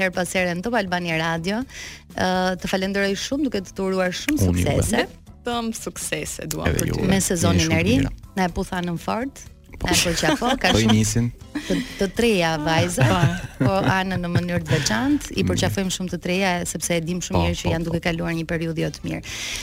herë pas here në Top Albania Radio. Uh, të falenderoj shumë duke të uruar shumë suksese. Vetëm suksese duam për ty. Me sezonin e ri, na e puth Anën fort. Po, na e përqafo, përqafo shumë. Të, të treja vajza, po, po Anën në mënyrë të veçantë, i mm. përqafojmë shumë të treja sepse e dimë shumë po, mirë që janë duke kaluar një periudhë jo të mirë.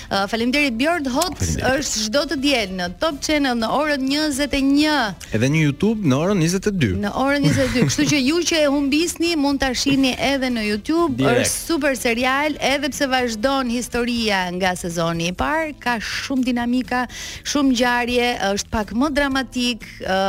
Uh, faleminderit Bjord. HOT është çdo të diel në Top Channel në orën 21. Edhe në YouTube në orën 22. Në orën 22. Kështu që ju që e humbisni mund ta shihni edhe në YouTube. Direkt. Është super serial, edhe pse vazhdon historia nga sezoni i parë, ka shumë dinamika, shumë ngjarje, është pak më dramatik, ë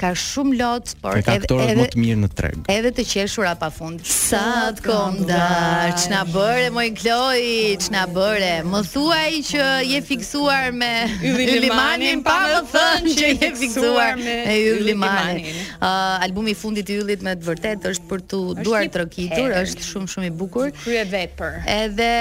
ka shumë lot, por E ka aktorët më të mirë në treg. edhe të qeshura pa Sa të kom dasht, ç'na bëre moj Kloi, ç'na bëre. Më thuaj që je fiksuar me Yll Limanin pa më thënë që je fiksuar me Yll Limanin. Uh, albumi i fundit i Yllit me të vërtetë është për t'u duartrokitur, është shumë shumë i bukur. Kryevepër. Edhe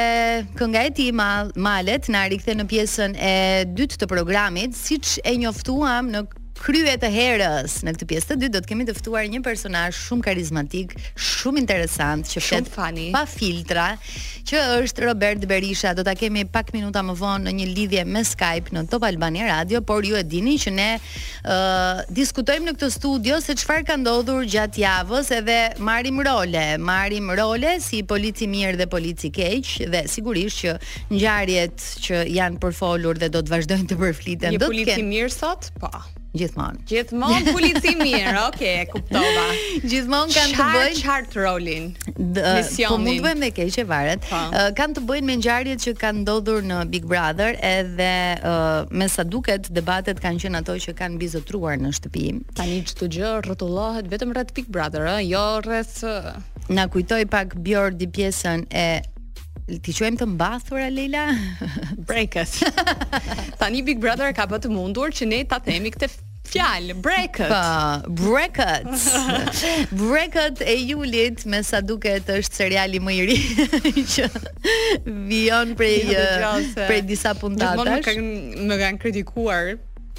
kënga e tij Malet na rikthen në pjesën e dytë të programit, siç e njoftuam në krye të herës në këtë pjesë të dytë do të kemi të ftuar një personazh shumë karizmatik, shumë interesant që flet funny. pa filtra, që është Robert Berisha. Do ta kemi pak minuta më vonë në një lidhje me Skype në Top Albania Radio, por ju e dini që ne ë uh, diskutojmë në këtë studio se çfarë ka ndodhur gjatë javës edhe marrim role, marrim role si polici i mirë dhe polici i keq dhe sigurisht që Ngjarjet që janë përfolur dhe do të vazhdojnë të përfliten. Je polici i mirë sot? Po. Gjithmonë. Gjithmonë polici i mirë. Okej, okay, e kuptova. Gjithmonë kanë të bëjnë qartë rolin. Misionin. Po mund të bëjmë me keq e varet. Po. Uh, kanë të bëjnë me ngjarjet që kanë ndodhur në Big Brother, edhe uh, me sa duket debatet kanë qenë ato që kanë mbizotëruar në shtëpi. Tani çdo gjë rrotullohet vetëm rreth Big Brother, ë, jo rreth na kujtoi pak Bjordi pjesën e t'i quajmë të mbathura Leila? Brekët. Tani Big Brother ka bërë të mundur që ne ta themi këtë fjalë, brekët. Po, brekët. Brekët e Julit, me sa duket është seriali më i ri që vijon prej prej disa puntatash. Më kanë më kanë kritikuar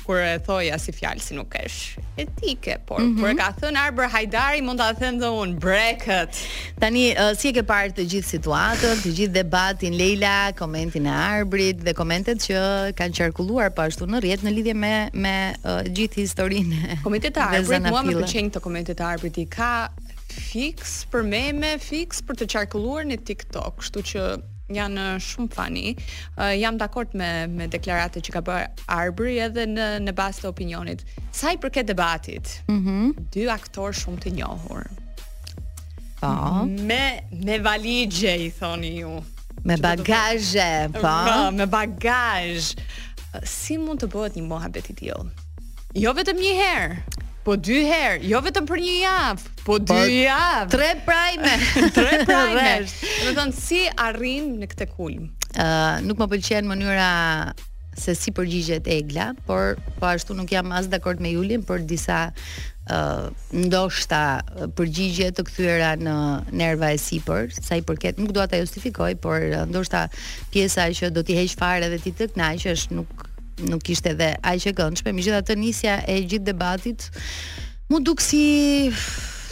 kur e thoja si fjalë se nuk është etike, por mm -hmm. kur e ka thënë Arbër Hajdari mund ta them dhe unë brekët. Tani uh, si e ke parë të gjithë situatën, të gjithë debatin Lejla, komentin e Arbrit dhe komentet që kanë qarkulluar po ashtu në rrjet në lidhje me me uh, gjithë historinë. Komentet e Arbrit mua më pëlqejnë këto komentet Arbri i ka fiks për meme, fiks për të qarkulluar në TikTok, kështu që janë shumë funny. Uh, jam dakord me me deklaratën që ka bërë Arbri edhe në në bazë të opinionit. Sa i përket debatit, mm -hmm. dy aktorë shumë të njohur. Po. Me me valixhe i thoni ju. Me bagazhe, po. Me bagazh. Si mund të bëhet një muhabet i tillë? Jo vetëm një herë, po dy herë, jo vetëm për një javë, po dy po, javë. Tre prime, tre prime. Domethënë si arrin në këtë kulm. Ë, uh, nuk më pëlqen mënyra se si përgjigjet Egla, por po ashtu nuk jam as dakord me Julin për disa uh, ndoshta përgjigje të kthyera në nerva e sipër, sa i përket nuk dua ta justifikoj, por ndoshta pjesa që do t'i heq fare dhe ti të kënaqesh nuk nuk ishte edhe aq e këndshme, megjithatë nisja e gjithë debatit mu duk si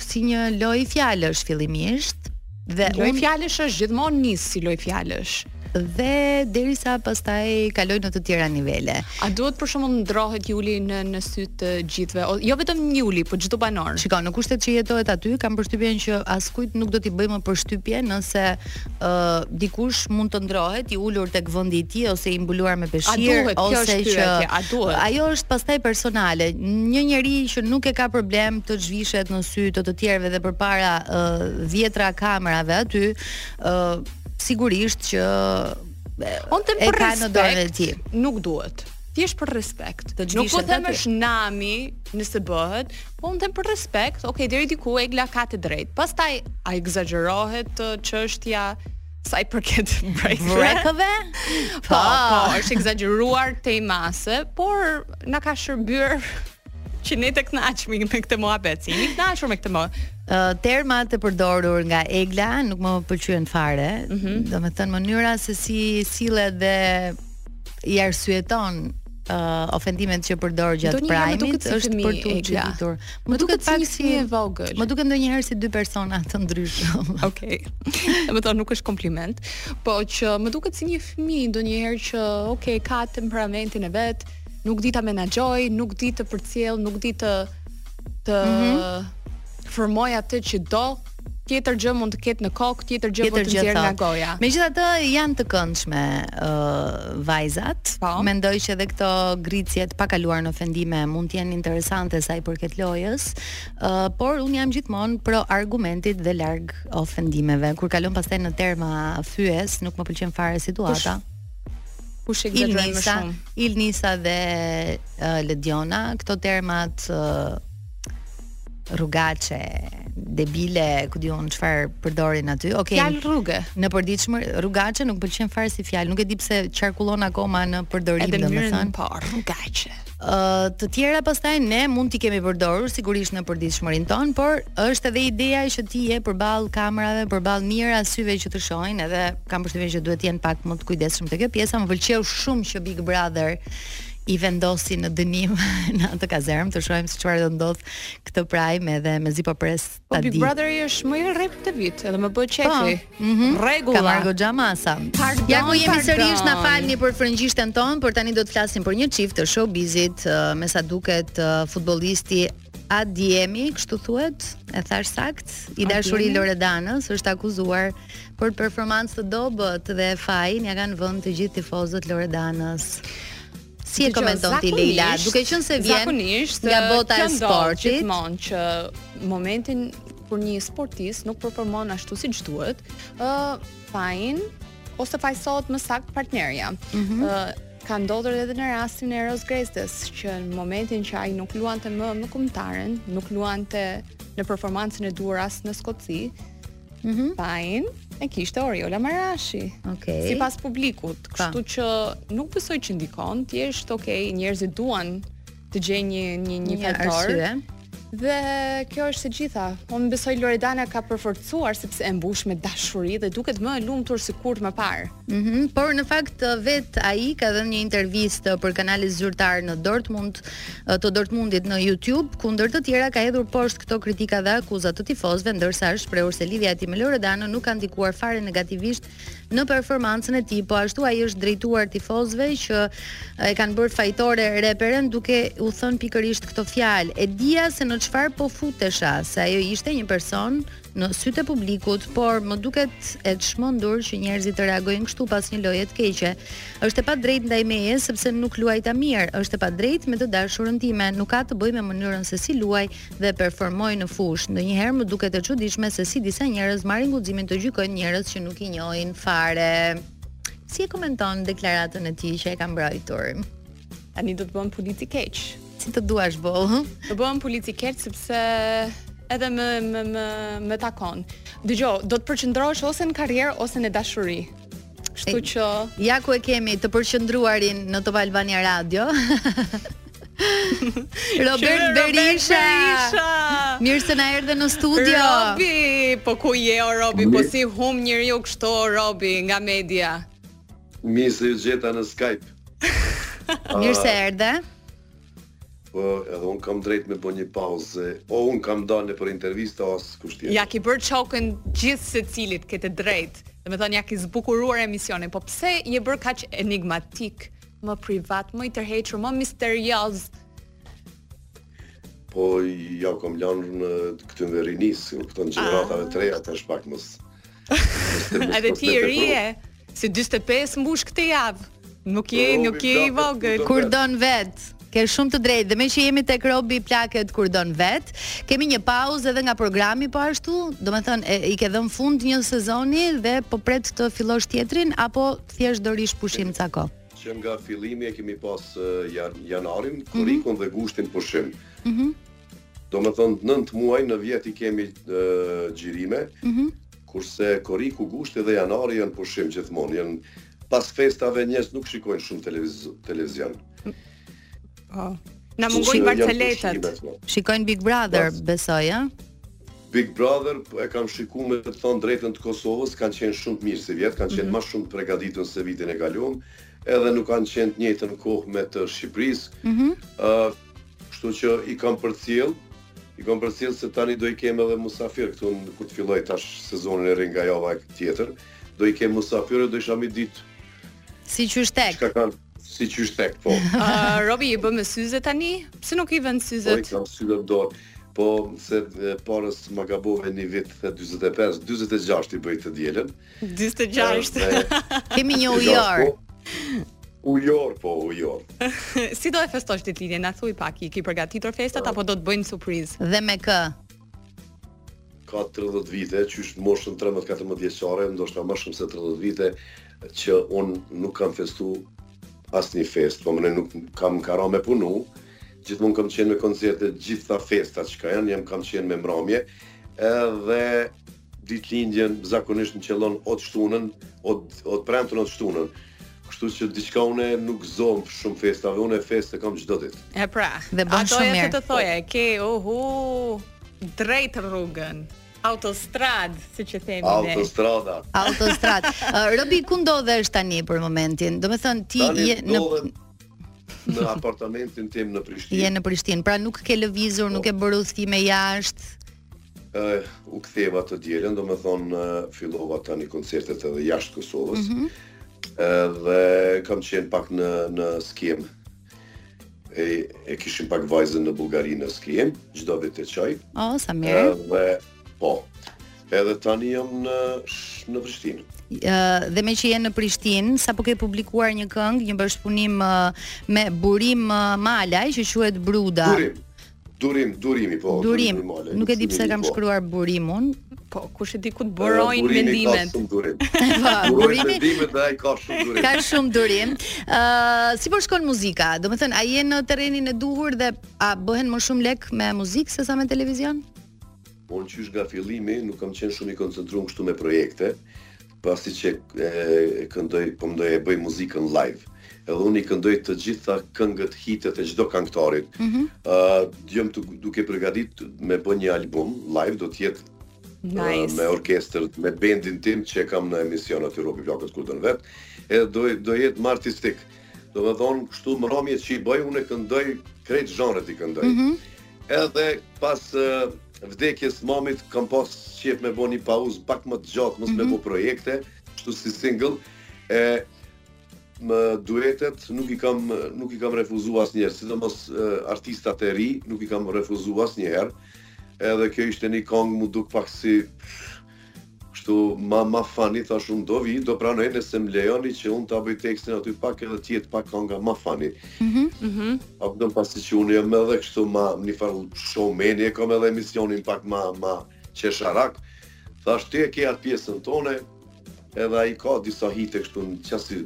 si një lojë fjalësh fillimisht dhe lojë fjalësh është gjithmonë nis si lojë fjalësh dhe derisa pastaj kaloi në të tjera nivele. A duhet për shembull të ndërrohet Juli në në sy të gjithëve? O, jo vetëm Juli, por çdo banor. Shiko, në kushtet që jetohet aty, kam përshtypjen që askujt nuk do t'i bëjë më përshtypje nëse ë dikush mund të ndërrohet i ulur tek vendi i tij ose i mbuluar me peshqir ose që a duhet ajo është pastaj personale një njeri që nuk e ka problem të zhvishet në sy të të tjerëve dhe përpara uh, dhjetëra kamerave aty ë uh, sigurisht që On të e ka në dorën e tij. Nuk duhet thjesht për respekt. Të nuk po them është nami nëse bëhet, Po unë them për respekt, ok, deri diku Egla ka të drejtë. Pastaj a ekzagjerohet çështja sa i përket brekëve? Po, po, është ekzagjeruar tej mase, por na ka shërbyer që ne të kënaqemi me këtë muhabet. Jemi të kënaqur me këtë muhabet. Uh, termat e përdorur nga Egla nuk më pëlqyen fare. Mm -hmm. Domethënë mënyra se si sillet dhe i arsyeton uh, ofendimet që përdor gjatë primit është për t'u çuditur. Më duket pak si e vogël. Më duket ndonjëherë si dy persona të ndryshëm. Okej. Okay. Domethënë nuk është kompliment, po që më duket si një fëmijë ndonjëherë që okay, ka temperamentin e vet, nuk di ta menaxhojë, nuk di të përcjellë, nuk di të të mm -hmm. formoj atë që do, tjetër gjë mund të ketë në kokë, tjetër gjë mund të nxjerrë nga goja. Megjithatë janë të këndshme ë uh, vajzat. Po. Mendoj që edhe këto gricjet pa kaluar në ofendime mund të jenë interesante sa i përket lojës. ë uh, por un jam gjithmonë pro argumentit dhe larg ofendimeve. Kur kalon pastaj në terma fyese, nuk më pëlqen fare situata. Kush? kush i gëzon më shumë. Ilnisa dhe uh, Lediona, këto termat uh, rrugaçe, debile, ku di un çfarë përdorin aty. Okej. Okay. Fjalë rruge. Në përditshmëri rrugaçe nuk më pëlqen fare si fjalë, nuk e di pse qarkullon akoma në përdorim domethënë. Po, rrugaçe. Ë uh, të tjera pastaj ne mund t'i kemi përdorur sigurisht në përditshmërinë tonë, por është edhe ideja që ti je përballë kamerave, përballë mijëra syve që të shohin, edhe kam përshtypjen që duhet të jenë pak më të kujdesshëm te kjo pjesa. Më pëlqeu shumë që Big Brother i vendosi në dënim në atë kazermë, të shohim se çfarë do ndodh këtë prajm edhe mezi po pres po, ta di. Big Brother është më i rreptë sivjet, edhe më bëhet qejfi. Po, mhm. Rregull. Ka marrë goxha masa. Ja ku jemi sërish na falni për frëngjishten tonë, por tani do të flasim për një çift të showbizit, me sa duket futbollisti Adeyemi, kështu thuhet, e thashë saktë, i dashuri i Loredanës është akuzuar për performancë të dobët dhe fajin ja kanë vënë të gjithë tifozët Loredanës. Si e komenton ti Leila, duke qenë se vjen nga bota e sportit, gjithmonë që në momentin kur një sportist nuk performon ashtu siç duhet, ë uh, fajin ose fajësohet më saktë partnerja. Mm -hmm. uh, Ka ndodhur edhe në rastin e Eros Grezdës, që në momentin që ai nuk luante më në kombëtaren, nuk luante në performancën e duhur as në Skoci, mm -hmm. Fajin e kishte Oriola Marashi. Okej. Okay. Sipas publikut, kështu që nuk besoj që ndikon, thjesht okay, njerëzit duan të gjejnë një një një fajtor. Dhe kjo është e gjitha. Unë besoj Loredana e ka përforcuar sepse e mbush me dashuri dhe duket më e lumtur se kurrë më parë. Mhm. Mm por në fakt vetë ai ka dhënë një intervistë për kanalin zyrtar në Dortmund të Dortmundit në YouTube, ku ndër të tjera ka hedhur poshtë këto kritika dhe akuza të tifozëve, ndërsa është shprehur se lidhja e tij me Loredanën nuk ka ndikuar fare negativisht në performancën e tij. Po ashtu ai u është drejtuar tifozëve që e kanë bërë fajtore reperen duke u thënë pikërisht këto fjalë. E dija se në çfarë po futesha, se ajo ishte një person në sytë e publikut, por më duket e çmendur që njerëzit të reagojnë kështu pas një loje të keqe. Është e padrejtë ndaj meje sepse nuk luajta mirë, është e padrejtë me të dashurën time, nuk ka të bëjë me mënyrën se si luaj, dhe performoj në fushë. Ndonjëherë më duket e çuditshme se si disa njerëz marrin guximin të gjykojnë njerëz që nuk i njohin fare. Si e komenton deklaratën e tij që e ka mbrojtur? Tani do të bëhem polici i keq. Si të duash, boll. Do bëhem polici i keq sepse edhe më më më më takon. Dëgjo, do të përqendrohesh ose në karrierë ose në dashuri. Kështu që ja ku e kemi të përqendruarin në Top Albania Radio. Robert Berisha. Mirë se na erdhe në studio. Robi, po ku je o Robi? Po si humb njeriu kështu o Robi nga media? Mirë se ju gjeta në Skype. Mirë se erdhe. Po, edhe un kam të drejtë me bë një pauzë. O un kam dalë nëpër intervista sa askush tjetër. Ia ke bërë xokën gjithë secilit ke të drejtë. Domethënë ia ke zbukuruar emisionin, po pse je bërë kaq enigmatik? Më privat, më i tërhequr, më misterioz. Po jau kam lënë këtyre rinisë, u kupton gjeneratave të reja tash pak mos. Edhe ti i ri je se 45 mbush këtë javë. Nuk je, po, nuk je i vogël. Kur don vet. Ke shumë të drejtë dhe meqë jemi tek Robi plaket kur don vet, kemi një pauzë edhe nga programi po ashtu, domethënë e, i ke dhënë fund një sezoni dhe po pret të fillosh tjetrin apo thjesht do rrish pushim ca kohë? Që nga fillimi e kemi pas eh, jan, janarin, mhm. korrikun dhe gushtin pushim. Mhm. Domethënë 9 muaj në vjet i kemi eh, xhirime, mhm. kurse korriku, gushti dhe janari janë pushim gjithmonë, janë pas festave njerëz nuk shikojnë shumë televizion. Po. Na mungojnë barcoletat. Shikojnë Big Brother, besoj, ë? Big Brother e kam shikuar me të thënë të drejtën të Kosovës, kanë qenë shumë të mirë sivjet, kanë qenë mm -hmm. më shumë të përgatitur se vitin e kaluar, edhe nuk kanë qenë të njëjtën kohë me të Shqipërisë. Ëh, mm -hmm. uh, kështu që i kam përcjell, i kam përcjell se tani do i kem edhe musafir këtu kur të filloj tash sezonin e ri nga java tjetër, do i kem musafir dhe do isha me ditë Si qysh tek. Çka kanë si qysh tek po. Uh, Robi u bëmë me syze tani? Pse nuk i vën syzet? Po, syze në dorë. Po se parëz më tha bone ti 45, 46 i bëj të dielën. 46. Kemi një ujor. Po, ujor po, ujor. si do e festosh ditëlindjen? Na thuj pak, i ke përgatitur festat apo do të bëjnë surprizë? Dhe me kë? ka tridhjetë vite, qysh në moshën trembëdhjetë katërmbëdhjetë vjeçare, ndoshta më shumë se tridhjetë vite që un nuk kam festu asnjë festë, po m'ka ra me punu, gjithmonë kam qenë me koncerte, gjitha festat që ka janë, jam kam qenë me mbramje, edhe Ditëlindjen zakonisht më qëllon o t'shtunën, o t' o t'premten o t'shtunën. Kështu që diçka unë nuk u shkoj shumë festave, unë festë e kam çdo ditë. E pra. Dhe bën shumë mirë. Atë të thoja, e ke uhu drejt rrugën. Autostrad, siç themi ne. Autostrada. Autostrad. Uh, Robi, ku ndodhesh tani për momentin? Domethënë, ti tani je në... në apartamentin tim në Prishtinë. Je në Prishtinë, pra nuk ke lëvizur, nuk ke bërë udhëtime jashtë? Uh, u ktheva të dielën, domethënë uh, fillova tani koncertet edhe jashtë Kosovës. Mm -hmm. uh, dhe kam qenë pak në në skijim. E, e kishim pak vajzën në Bullgari në skijim, çdo vit e çoj. Oh, sa mirë. Uh, dhe po. Edhe tani jam në në Prishtinë dhe meqë je në Prishtinë, sapo ke publikuar një këngë, një bashkëpunim me Burim Malaj që quhet Bruda. Burim. Durim, durimi, po, durim. Nuk e di pse kam shkruar Burim unë. Po, kush e di ku të burojnë uh, mendimet? Ka shumë durim. Po, burimi i mendimeve dhe ai ka shumë durim. Ka shumë durim. Ë, uh, si po shkon muzika? Domethënë, a je në terrenin e duhur dhe a bëhen më shumë lek me muzikë sesa me televizion? Po, qysh nga fillimi nuk kam qenë shumë i koncentruar kështu me projekte. Pasi që e këndoj, po m'thonë e bëj muzikën live. Edhe unë i këndoj të gjitha këngët, hitet e çdo këngëtarit. Ëh, mm -hmm. jam të, duke përgatit me bën një album live, do të jetë nice. uh, me orkestër, me bendin tim që e kam në emision aty Robi flet kur don vet. Edhe do do jetë më artistik. Domethënë kështu n'mramje që i bëj unë këndoj krejt zhanret i këndoj. Mm -hmm. Edhe pas uh, vdekjes mamit kam pas qef me bo ni pauzë pak më të gjatë, mos mm -hmm. me mhm. bë projekte, kështu si single e, ëm, duetet nuk i kam nuk i kam refuzuar asnjëherë, sidomos uh, artistat e ri nuk i kam refuzuar asnjëherë. Edhe kjo ishte një këngë m'u duk pak si Kështu ma ma fani thash unë do vi, do pranoj nëse më lejoni që unë ta bëj tekstin aty pak edhe t'jetë pak kanga ma fani. Mhm. Mm Edhe pasi që unë jam edhe kështu ma njëfar showmeni e kam edhe emisionin pak ma ma qesharak. Thash ti e ke atë pjesën tonde, edhe ai ka disa hite kështu në qasi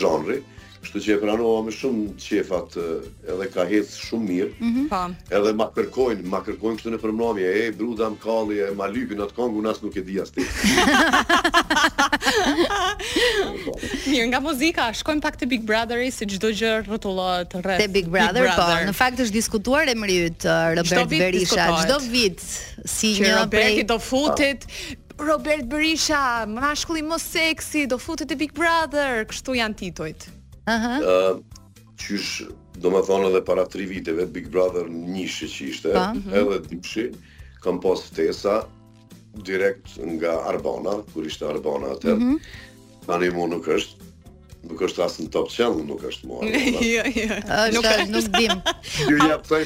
zhanri, Kështu që e pranova me shumë qejf atë, edhe ka ec shumë mirë. Mm -hmm. Po. Edhe ma kërkojnë, ma kërkojnë kështu nëpër mbrëmje, e Bruda më kalli, e ma lypin atë këngë, unë as nuk e dija. mirë, nga muzika, shkojmë pak te Big Brotheri se çdo gjë rrotullohet rreth. Te Big Brother, Big Brother, po. Në fakt është diskutuar emri yt uh, Robert Berisha çdo vit si një prej do futet Robert Berisha, mashkulli më seksi, do futet te Big Brother, kështu janë titujt. Aha. Uh -huh. uh, qysh, domethënë edhe para tri viteve, Big Brother njëshi që ishte, pa, po. mhm. edhe dyshi, kam pas ftesa direkt nga Arbana, kur ishte Arbana atër, mm -hmm. tani mu nuk është, nuk është as në top channel, nuk është mua. Jo, jo. Nuk është, nuk dim. Ju jap të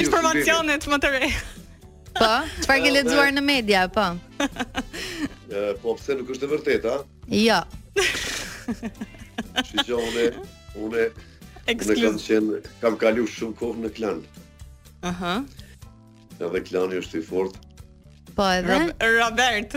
informacionet më të reja. Po, çfarë ke lexuar në media, po? Po pse nuk është e vërteta? Jo. Se unë, unë, unë kam qenë, kam kalu shumë kohë në klan. Aha. Uh -huh. Edhe klani është i fort. Po edhe? Robert.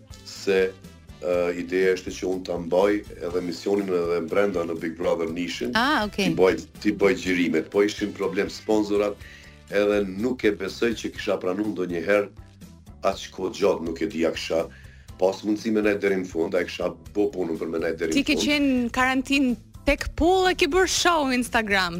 se ideja ishte që unë ta mbaj edhe emisionin edhe brenda në Big Brother njëshin. Ah, okay. T'i bëj, t'i bëj xhirimet, po ishin problem sponsorat, edhe nuk e besoj që kisha pranu ndonjëherë aq kohë gjatë, nuk e di a kisha pas mundësi me nejt deri në fund, a kisha bo punën për me nejt deri në fund. Ti ke qenë karantin tek pull e ke bërë show në Instagram.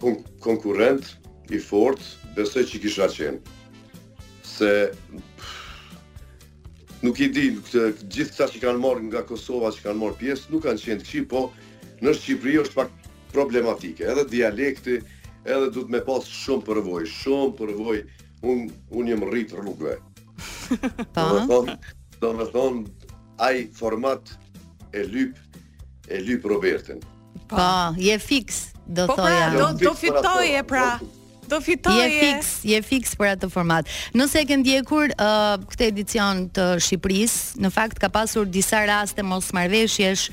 kon konkurrent i fort, besoj që kisha qenë. Se nuk i di, këtë, gjithë këta që kanë marrë nga Kosova, që kanë marrë pjesë, nuk kanë qenë të këqij, po në Shqipëri është pak problematike. Edhe dialekti, edhe duhet me pas shumë përvojë, shumë përvojë, unë un jam rrit rrugëve. Domethënë, domethënë, ai format e lyp, e lyp Robertin. Po, po je fiks, do po pra, thoja. Po pra, do do fitoje pra. Do fitoje. Je fiks, je fiks për atë format. Nëse e ke ndjekur uh, këtë edicion të Shqipërisë, në fakt ka pasur disa raste mosmarrëveshjesh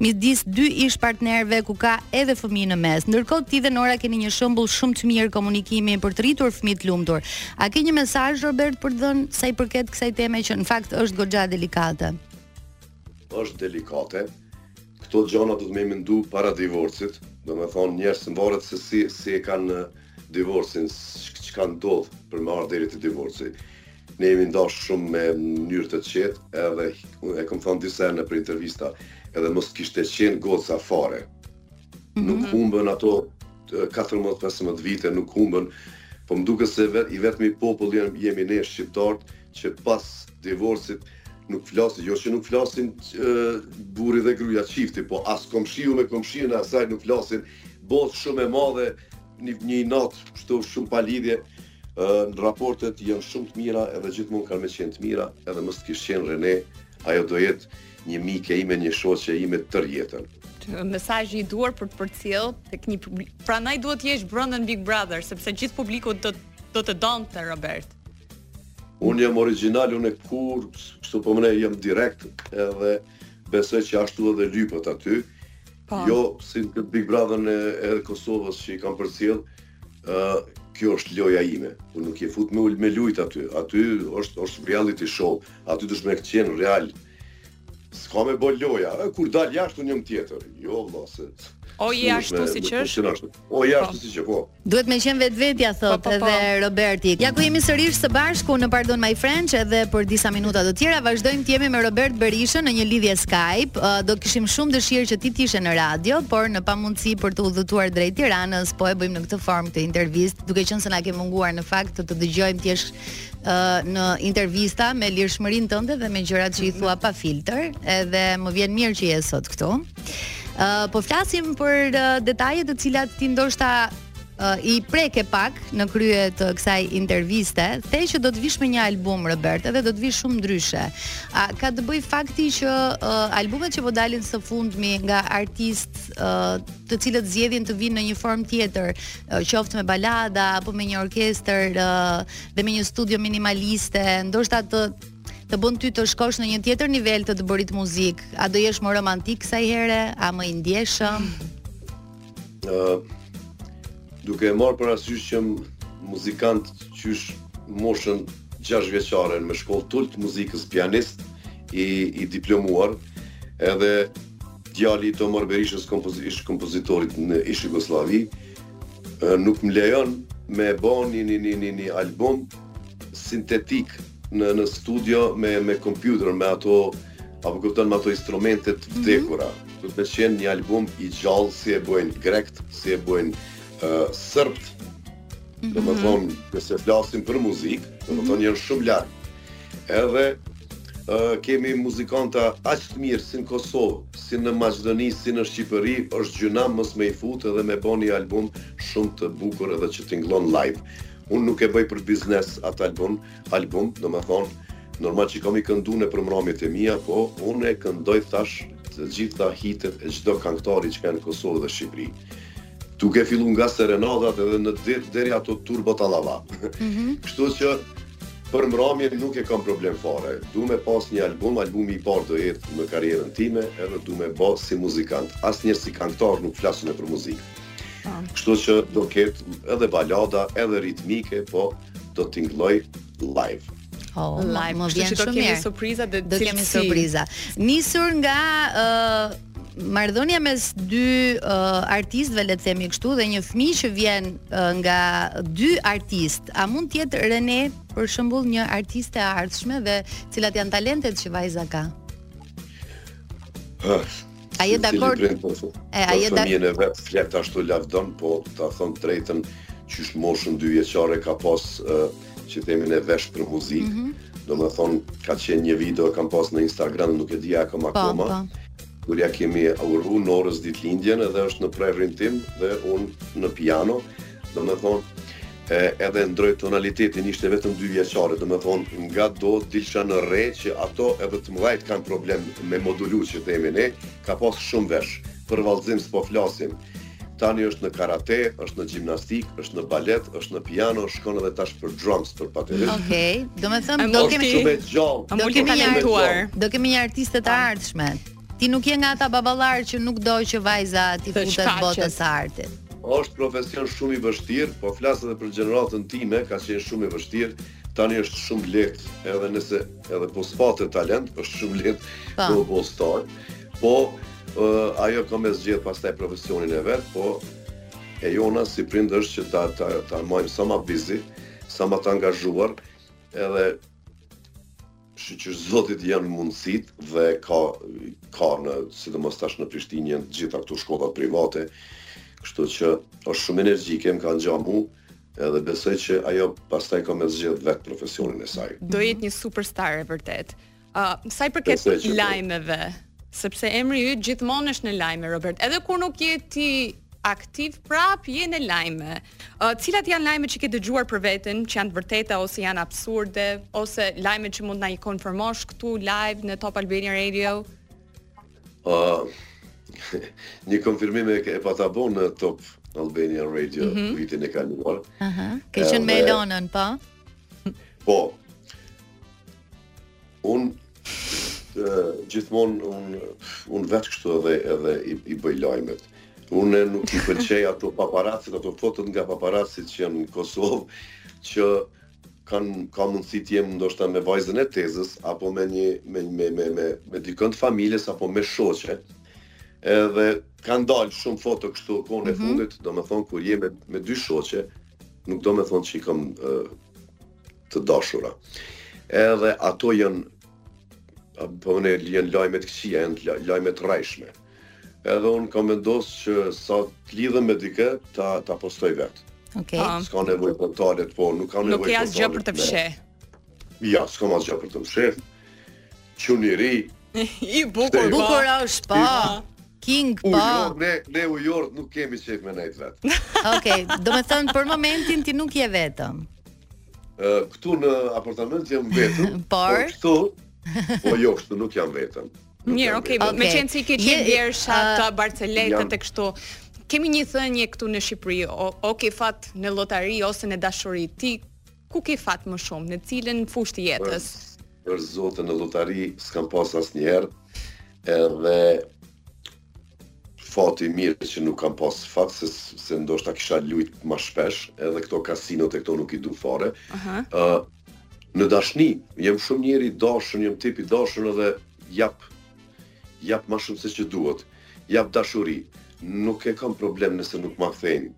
midis dy ish-partnerëve ku ka edhe fëmijë në mes. Ndërkohë ti dhe Nora keni një shembull shumë të mirë komunikimi për të rritur fëmijë të lumtur. A ke një mesazh Robert për të dhënë sa i përket kësaj teme që në fakt është goxha delikate? Është delikate. Këto gjëra duhet me mendu para divorcit, domethënë njerëzit varet se si si e kanë divorcin, çka ndodh për me ardh deri te divorci. Ne jemi nda shumë me mënyrë të qetë, edhe e kam thënë disa herë nëpër intervista, edhe mos kishte qenë goca fare. Mm -hmm. Nuk mhm. humbin ato 14-15 vite, nuk humbin, po më duket se vet, i vetëmi popull jemi ne shqiptarët, që pas divorcit nuk flasin, jo që nuk flasin burri dhe gruja, çifti, po as komshiu me komshiun e saj nuk flasin, bohet shumë e madhe, një, një inat, kështu shumë pa lidhje, ne raportet janë shumë të mira edhe gjithmonë kanë me qenë të mira edhe mos të kish qenë Rene ajo do jetë një mike ime, një shoqe ime tërë jetën mesazhi i duhur për të përcjellë tek një publik. Prandaj duhet të jesh brenda në Big Brother, sepse gjithë publiku do do të donte Robert. Unë jam original, unë kur, kështu për mue, jam direkt edhe besoj që ashtu edhe lypët aty. Pa. Po. Jo, si Big Brother-in e Kosovës që i kam përcjell, uh, kjo është loja ime. Nuk je fut me, me lujt aty. Aty është, është reality show. Aty duhesh me qenë real. S'ka me bo loja. E, kur dal jashtë, unë jam tjetër. Jo, vlla. Se o je ashtu si që është, o je ashtu, po. si që, po. Duhet me qenë vetvetja, po, thotë po, po, edhe po. Roberti. Ja ku jemi sërish së bashku në Pardon My French edhe për disa minuta të tjera. Vazhdojmë të jemi me Robert Berishën në një lidhje Skype. Uh, do kishim shumë dëshirë që ti të ishe në radio, por në pamundësi për të udhëtuar drejt Tiranës, po e bëjmë në këtë formë këtë intervistë, duke qenë se na ke munguar në fakt të të dëgjojmë thjesht uh, në intervista me lirshmërinë tënde dhe me gjërat që i thua pa filtër, edhe më vjen mirë që je sot këtu. Uh, po flasim për uh, detaje të cilat ti ndoshta uh, i preke pak në krye të kësaj interviste, the që do të vish me një album Robert, edhe do të vish shumë ndryshe. A ka të bëjë fakti që uh, albumet që po dalin së fundmi nga artistë uh, të cilët zgjedhin të vijnë në një formë tjetër, uh, qoftë me balada apo me një orkestër uh, dhe me një studio minimaliste, ndoshta të të bën ty të shkosh në një tjetër nivel të të bërit muzikë? A do jesh më romantik kësaj here, a më i ndjeshëm? Uh, duke e marrë parasysh që muzikant qysh moshën 6 vjeçare në shkollë t'ult t'muzikës pianist i, i diplomuar edhe djali i Tomor Berishës kompoz, ish kompozitorit në ish Jugoslavi nuk më lejon me bo një, një, një, një, një album sintetik në në studio me me kompjuter, me ato a po kupton me ato instrumente të mhm. vdekura. Mm -hmm. Do t'jetë një album i gjallë si e bëjnë grekt, si e bëjnë uh, serbt. Mm -hmm. Domethënë, mhm. nëse flasim për muzikë, domethënë mhm. janë shumë larg. Edhe uh, kemi muzikanta aq të mirë si në Kosovë, si në Maqedoni, si në Shqipëri, është gjynah mos me i fut edhe me bo një album shumë të bukur edhe që tingëllon live. Unë nuk e bëj për biznes atë album, album, domethënë, normal që kam me i këndu nëpër mbramjet e mia, po unë e këndoj thash të gjitha hitet e çdo kangtari që ka në Kosovë dhe Shqipni. Duke fillu nga serenadat edhe në deri ato turbo tallava. Mm -hmm. Kështu që për mbramje nuk e kam problem fare. Du me pas një album, albumi i parë do jetë në karrierën time, edhe du me bo si muzikant. Asnjëherë si kangtar nuk flas unë për muzikë. Kështu që do ketë edhe balada, edhe ritmike, po do të tingëllojë live. Oh, live. Më vjen shumë mirë. Do kemi surpriza dhe do kemi surpriza. Nisur nga uh, marrëdhënia mes dy uh, artistëve le të themi kështu dhe një fëmijë që vjen uh, nga dy artistë, a mund të jetë Rene për shembull një artiste e ardhshme dhe cilat janë talentet që vajza ka? A je dakord? E a je dakord? Fëmijën e vet flet ashtu lavdon, po ta them të drejtën qysh në moshën dy vjeçare ka pas uh, që themi ne vesh për muzikë. Mm -hmm. Domethënë, ka qenë një video kam pas në Instagram, nuk e di a e kam po, akoma. Pa, po. pa. Kur ia kemi uru Norës ditëlindjen edhe është në prehrin tim dhe unë në piano. Domethënë, e edhe e ndërroi tonalitetin ishte vetëm dy vjeçare domethënë ngado dilsha në re, që ato edhe të mëdhenjtë kanë problem me modulu që themi ne ka pas shumë vesh për vallëzim s'po flasim tani është në karate, është në gjimnastik, është në balet, është në piano, shkon edhe tash për drums për bateri. Okej, okay. domethënë, do kemi... Shumë e gjallë. Do kemi një artiste të ardhshme. Ti nuk je nga ata baballarë që nuk do që vajza t'i futet botës së artit. Është profesion shumë i vështirë, po flas edhe për gjeneratën time, ka qenë shumë i vështirë. Tani është shumë lehtë, edhe nëse edhe po s'pate talent, është shumë lehtë po. të bëhesh star. Po uh, ajo ka me zgjedh pastaj profesionin e vet, po e jona si prind është që ta ta ta mbajmë sa më busy, sa më të angazhuar, edhe Shyqyr Zotit janë mundësitë dhe ka, ka në, sidomos tash në Prishtinë janë të gjitha këto shkollat private, kështu që është shumë energjike, më ka ngja mu, edhe besoj që ajo pastaj ka me zgjedh vetë profesionin e saj. Do jetë një superstar e vërtetë. Uh, sa i përket po. lajmeve, sepse emri yt gjithmonë është në lajme, Robert. Edhe kur nuk je ti aktiv prapë je në lajme. Cilat janë lajmet që ke dëgjuar për veten, që janë të vërteta ose janë absurde, ose lajmet që mund na i konfirmosh këtu live në Top Albania Radio? Ë uh, një konfirmim e e pata bo në Top Albania Radio mm -hmm. vitin e kaluar. Aha. Uh -huh. Ke qenë me Elonën, po? Po, Unë gjithmonë unë unë vetë kështu edhe edhe i, i bëj lajmet. Unë nuk i pëlqej ato paparacit, ato fotot nga paparacit që janë në Kosovë, që kanë ka mundësi të jem ndoshta me vajzën e tezës apo me një me me me me, me dikën të familjes apo me shoqe. Edhe kanë dalë shumë foto kështu kohën mm -hmm. e mhm. fundit, domethënë kur jem me, me dy shoqe, nuk domethënë që i kam uh, Të dashura. Edhe ato janë po ne janë lajme të këqija, janë lajme të rrejshme. Edhe un kam vendosur që sa të lidhem me dikë, ta ta postoj vet. Okej. Okay. Po. S'ka nevojë portalet, po nuk kam nevojë. Nuk ka asgjë për të fsheh. Ja, s'ka asgjë për të fsheh. Çun i ri. I bukur, bukur është, po. King pa. Ujor, ne ne ujorët nuk kemi qejf me nejt vet. Okej, okay, do të thotë për momentin ti nuk je vetëm. këtu në apartament jam vetëm, por po këtu po jo, kështu nuk jam vetëm. Mirë, okay, okay. meqenëse i ke qejf dhe shakatë, uh, barcaletat e kështu, kemi një thënie këtu në Shqipëri, o, o ke fat në lotari ose në dashuri, ti ku ke fat më shumë, në cilën fushë të jetës? Për, për zotin në lotari, s'kam pas asnjëherë, edhe Fat i mirë që nuk kam pas fat se se ndoshta kisha lujt ma shpesh, edhe këto kasinot e këto nuk i du fare. Ëh. Uh -huh. uh, në dashni, jam shumë njeri i dashun, jam tip i dashun edhe jap jap ma shumë se ç'duhet. Jap dashuri. Nuk e kam problem nëse nuk ma kthejnë.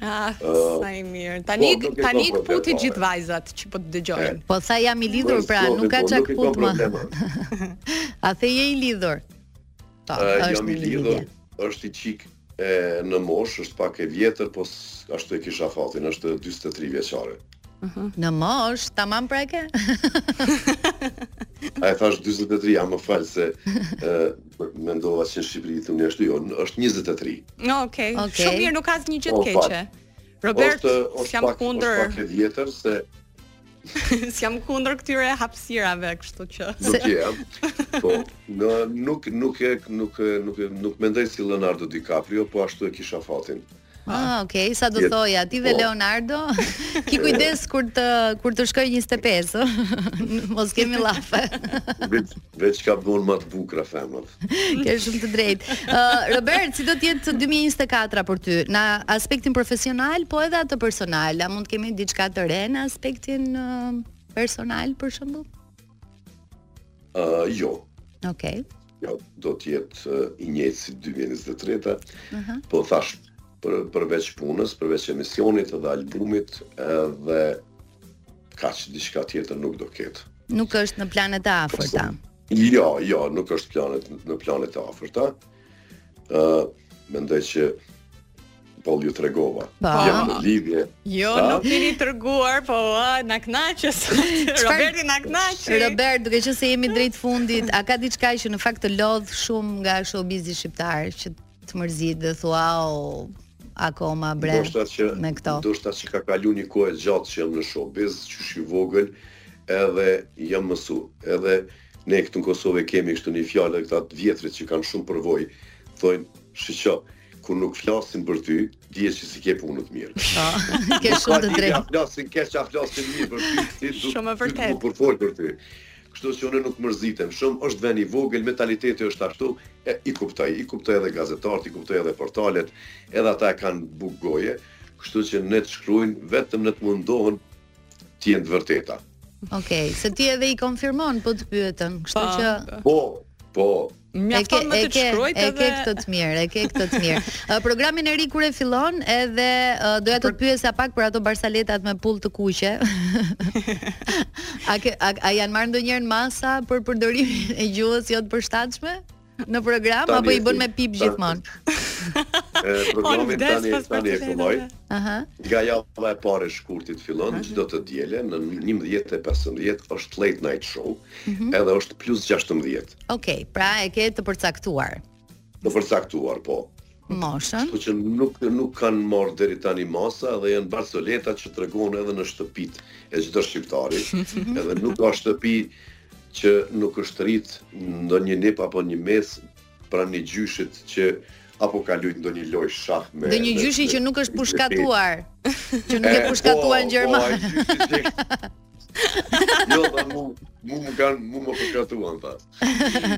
Ah, uh, sa i mirë. Tani po, tani po puth gjithë vajzat që po të dëgjojnë. Po sa jam i lidhur pra, nuk ka çka po, puth më. A the je i lidhur? Po, është jam i lidhur, është i çik e në moshë, është pak e vjetër, po ashtu e kisha fatin, është 23 vjeçare. Mhm. Në moshë, ta mam preke? A e thash 23, a më fal se mendova që në Shqipëri thonë ashtu jo, është 23. No, okay. ok, shumë mirë nuk ka asnjë gjë të po, keqe. Robert, është, është pak, kundër... është pak e vjetër se S'jam kundër këtyre hapësirave, kështu që. Nuk je, jam. Po, në, nuk nuk e nuk e nuk e nuk mendoj si Leonardo DiCaprio, po ashtu e kisha fatin. Ah, okay, sa do thoja, ti dhe po. Leonardo, ki kujdes kur të kur të shkojë 25, ë. Mos kemi llafe. Veç ka bën më të bukura femrat. Ke shumë të drejtë. Ë uh, Robert, si do të jetë 2024 për ty në aspektin profesional, po edhe atë personal? A mund të kemi diçka të re në aspektin uh, personal për shembull? Ë uh, jo. Okej. Okay. Jo, do të jetë uh, i njëjtë si 2023-ta. Uh -huh. Po thash për përveç punës, përveç emisionit dhe albumit, edhe kaq diçka tjetër nuk do ketë. Nuk është në planet e afërta. Jo, jo, nuk është planet në planet e afërta. ë uh, mendoj që po ju tregova. Po. Jam në lidhje. Jo, pa? nuk keni treguar, po na kënaqe. Robert, ti na kënaqe. Robert, duke qenë se jemi drejt fundit, a ka diçka që në fakt të lodh shumë nga showbizi shqiptar që Të mërzit dhe thua o akoma bre ndoshta që, me këto. Ndoshta që ka kalu një kohë e gjatë që jam në showbiz, qysh i vogël, edhe jam mësu. Edhe ne këtu në Kosovë kemi kështu një fjalë edhe këta të vjetrit që kanë shumë përvojë, thonë shiqo, kur nuk flasin për ty, dije që s'i ke punët të mirë. Po, ke shumë të drejtë. Ja flasin keq, ja flasin mirë për ty, ti do të shumë e vërtetë. Po për fol për ty. Kështu që unë nuk mërzitem shumë, është vend i vogël, mentaliteti është ashtu, e i kuptoj, i kuptoj edhe gazetarët, i kuptoj edhe portalet, edhe ata e kanë bukë goje, kështu që le të shkruajnë vetëm le të mundohen të jenë të vërteta. Okej, se ti edhe i konfirmon, po të pyetën, kështu që. Po, po, Mjafton me të shkrujt edhe. E ke këtë të mirë, e ke këtë të mirë. Uh, programin e ri kur e fillon edhe uh, doja të të pyesja pak për ato barsaletat me pullë të kuqe. a, ke, a, a janë marrë ndonjëherë masa për përdorimin e gjuhës jo të përshtatshme? në program apo i bën me pip gjithmonë? Programin tani tani e filloj. Aha. Nga java e parë e shkurtit fillon çdo të diel në 11:15 është late night show. mm -hmm. edhe është plus 16. Okej, okay, pra e ke të përcaktuar. Të përcaktuar, po. Moshën. Kështu që nuk nuk kanë marrë deri tani masa dhe janë barsoleta që tregohen edhe në shtëpitë e çdo shqiptari, edhe nuk ka shtëpi që nuk është rrit ndonjë nip apo një mbesë pranë një gjyshit që apo ka lujt ndonjë lojë shah me ndonjë gjyshi që nuk është pushkatuar, që nuk e po, pushkatuar në po, Gjermani. jo, ta mu, mu më kanë, mu më pushkatuan, ta.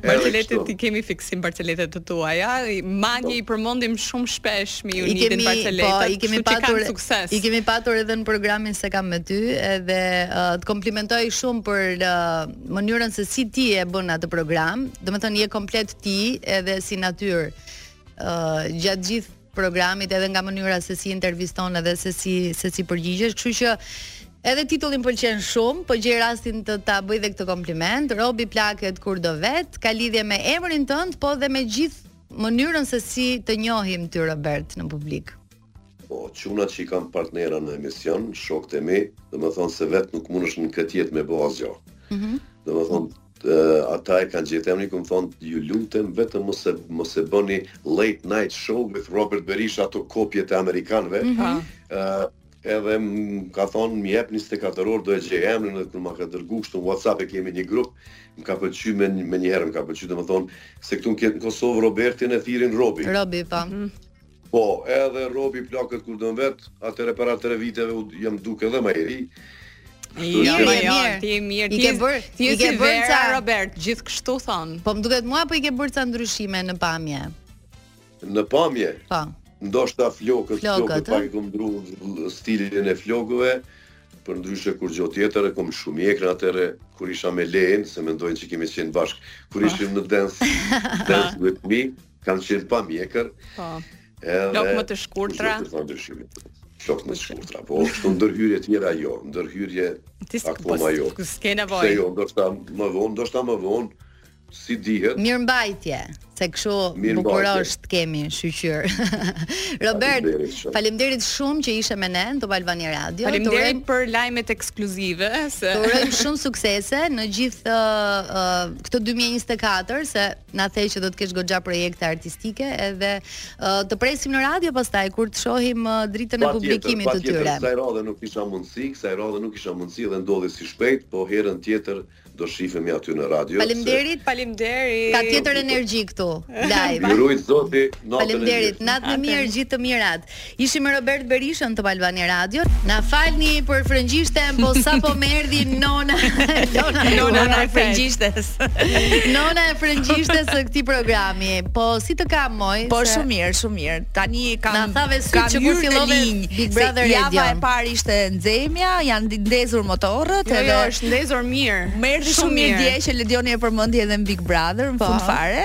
Barcaletat t'i kemi fiksim barcaletat e tua, ja? Mani po. i përmendim shumë shpesh me Unitin barcaletat, po, i kemi patur, sukses. I kemi patur edhe në programin S'e kam me ty, edhe uh, të komplimentoj shumë për uh, mënyrën se si ti e bën atë program, domethënë, je komplet ti edhe si natyrë, uh, gjatë gjithë programit edhe nga mënyra se si interviston edhe se si se si përgjigjesh, kështu që edhe titulli më pëlqen shumë, po gjej rastin të ta bëj dhe këtë kompliment. Robi plaket kur do vetë, ka lidhje me emrin tënd, po dhe me gjithë mënyrën se si të njohim ty Robert në publik. Po, çunat që i kam partnera në emision, shokët e mi, domethonë se vetë nuk mundesh në këtë jetë me bo asgjo. Mm -hmm. Domethonë, Ata e kanë gjetë emrin kur u kom thonë ju lutem vetëm mos e mos e bëni late night show with Robert Berisha ato kopjet e amerikanëve. Mm -hmm. uh, edhe më ka thonë më jep 24 orë do e gjej emrin dhe kur ma ka dërgu kështu në WhatsApp e kemi një grup më ka pëlqy me me një herë më ka pëlqy domethonë se këtu në Kosovë Robertin e thirrin Robi. Robi po. Mm -hmm. Po, edhe robi plaket kur don vet, atëre para tre viteve jam duk edhe ma i ri. Kështu Ja, që ma ja, mirë. ti je mirë. I Ti ke je- bërë- ti je i ke si bërë Vera ca- Robert, gjithë kështu thon. Po më duket mua apo i ke bërë ca ndryshime në pamje? në pamje, Po. ndoshta flokët, Flokët, flokët, ë? pak e kom ndru vl- stilin e flokëve, për ndryshe kurgjo tjetër, e kom lshu mjekrën atëre, kur isha me lejen, se mendojnë që kemi qenë bashkë, kur ishim në dance, dance with me, Kam qenë pa mjekër. Po. Edhe Flokë më të shkurtra. Flokë më të shkurtra, po është ndërhyrje tjera jo, ndërhyrje akoma po, jo. S'ke nevojë. Se jo, ndoshta më vonë, ndoshta më vonë, s'i dihet. Mirëmbajtje, se këshu bukurosh të kemi shyqyr. Robert, faleminderit shumë që ishe me ne në Top Albania Radio. Faleminderit për lajmet ekskluzive. Se... Të uroj shumë suksese në gjithë uh, uh, këtë 2024, se Na the që do të kesh goxha projekte artistike edhe uh, të presim në radio pastaj kur të shohim uh, dritën e publikimit të tyre. Patjetër, kësaj radhe nuk kisha mundësi, kësaj radhe nuk kisha mundësi dhe ndodhi si shpejt, po herën tjetër do shifemi aty në radio. Faleminderit, se... faleminderit. Ka tjetër energji këtu. Live. Ju rujt Zoti, natën e mirë. Faleminderit, natën e mirë, gjithë të mirat. Ishim me Robert Berishën në Top Albania Radio. Na falni për frëngjishten, po sapo më erdhi nona, nona, nona, nona e frëngjishtes. nona e frëngjishtes së këtij programi. Po si të kam moj? Po se... shumë mirë, shumë mirë. Tani kam Na thave sy kam që kur fillove Big Brother Radio. Java e parë ishte nxemja, janë ndezur motorët jo, edhe jo, është ndezur mirë. Më erdhi shumë mirë dje që Ledioni e përmendi edhe në Big Brother në po. fund fare.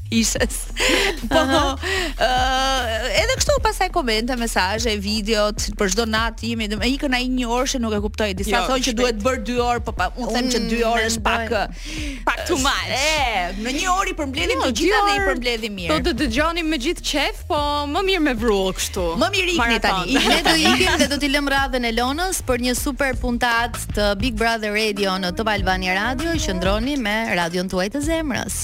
Ishes. Po, ë edhe kështu pasaj komente, mesazhe, video, për çdo natë jemi, më ikën ai një orë që nuk e kuptoj. Disa jo, thonë që duhet bër 2 orë, po pa, u them që 2 mm, orë është pak pak too much. E, në një orë i përmbledhim jo, të gjitha dhe i përmbledhim mirë. Do të dëgjonim me gjithë qef, po më mirë me vrull kështu. Më mirë ikni tani. Ne do ikim dhe do t'i lëmë radhën Elonës për një super puntatë të Big Brother Radio në Top Albania Radio, qëndroni me radion tuaj të zemrës.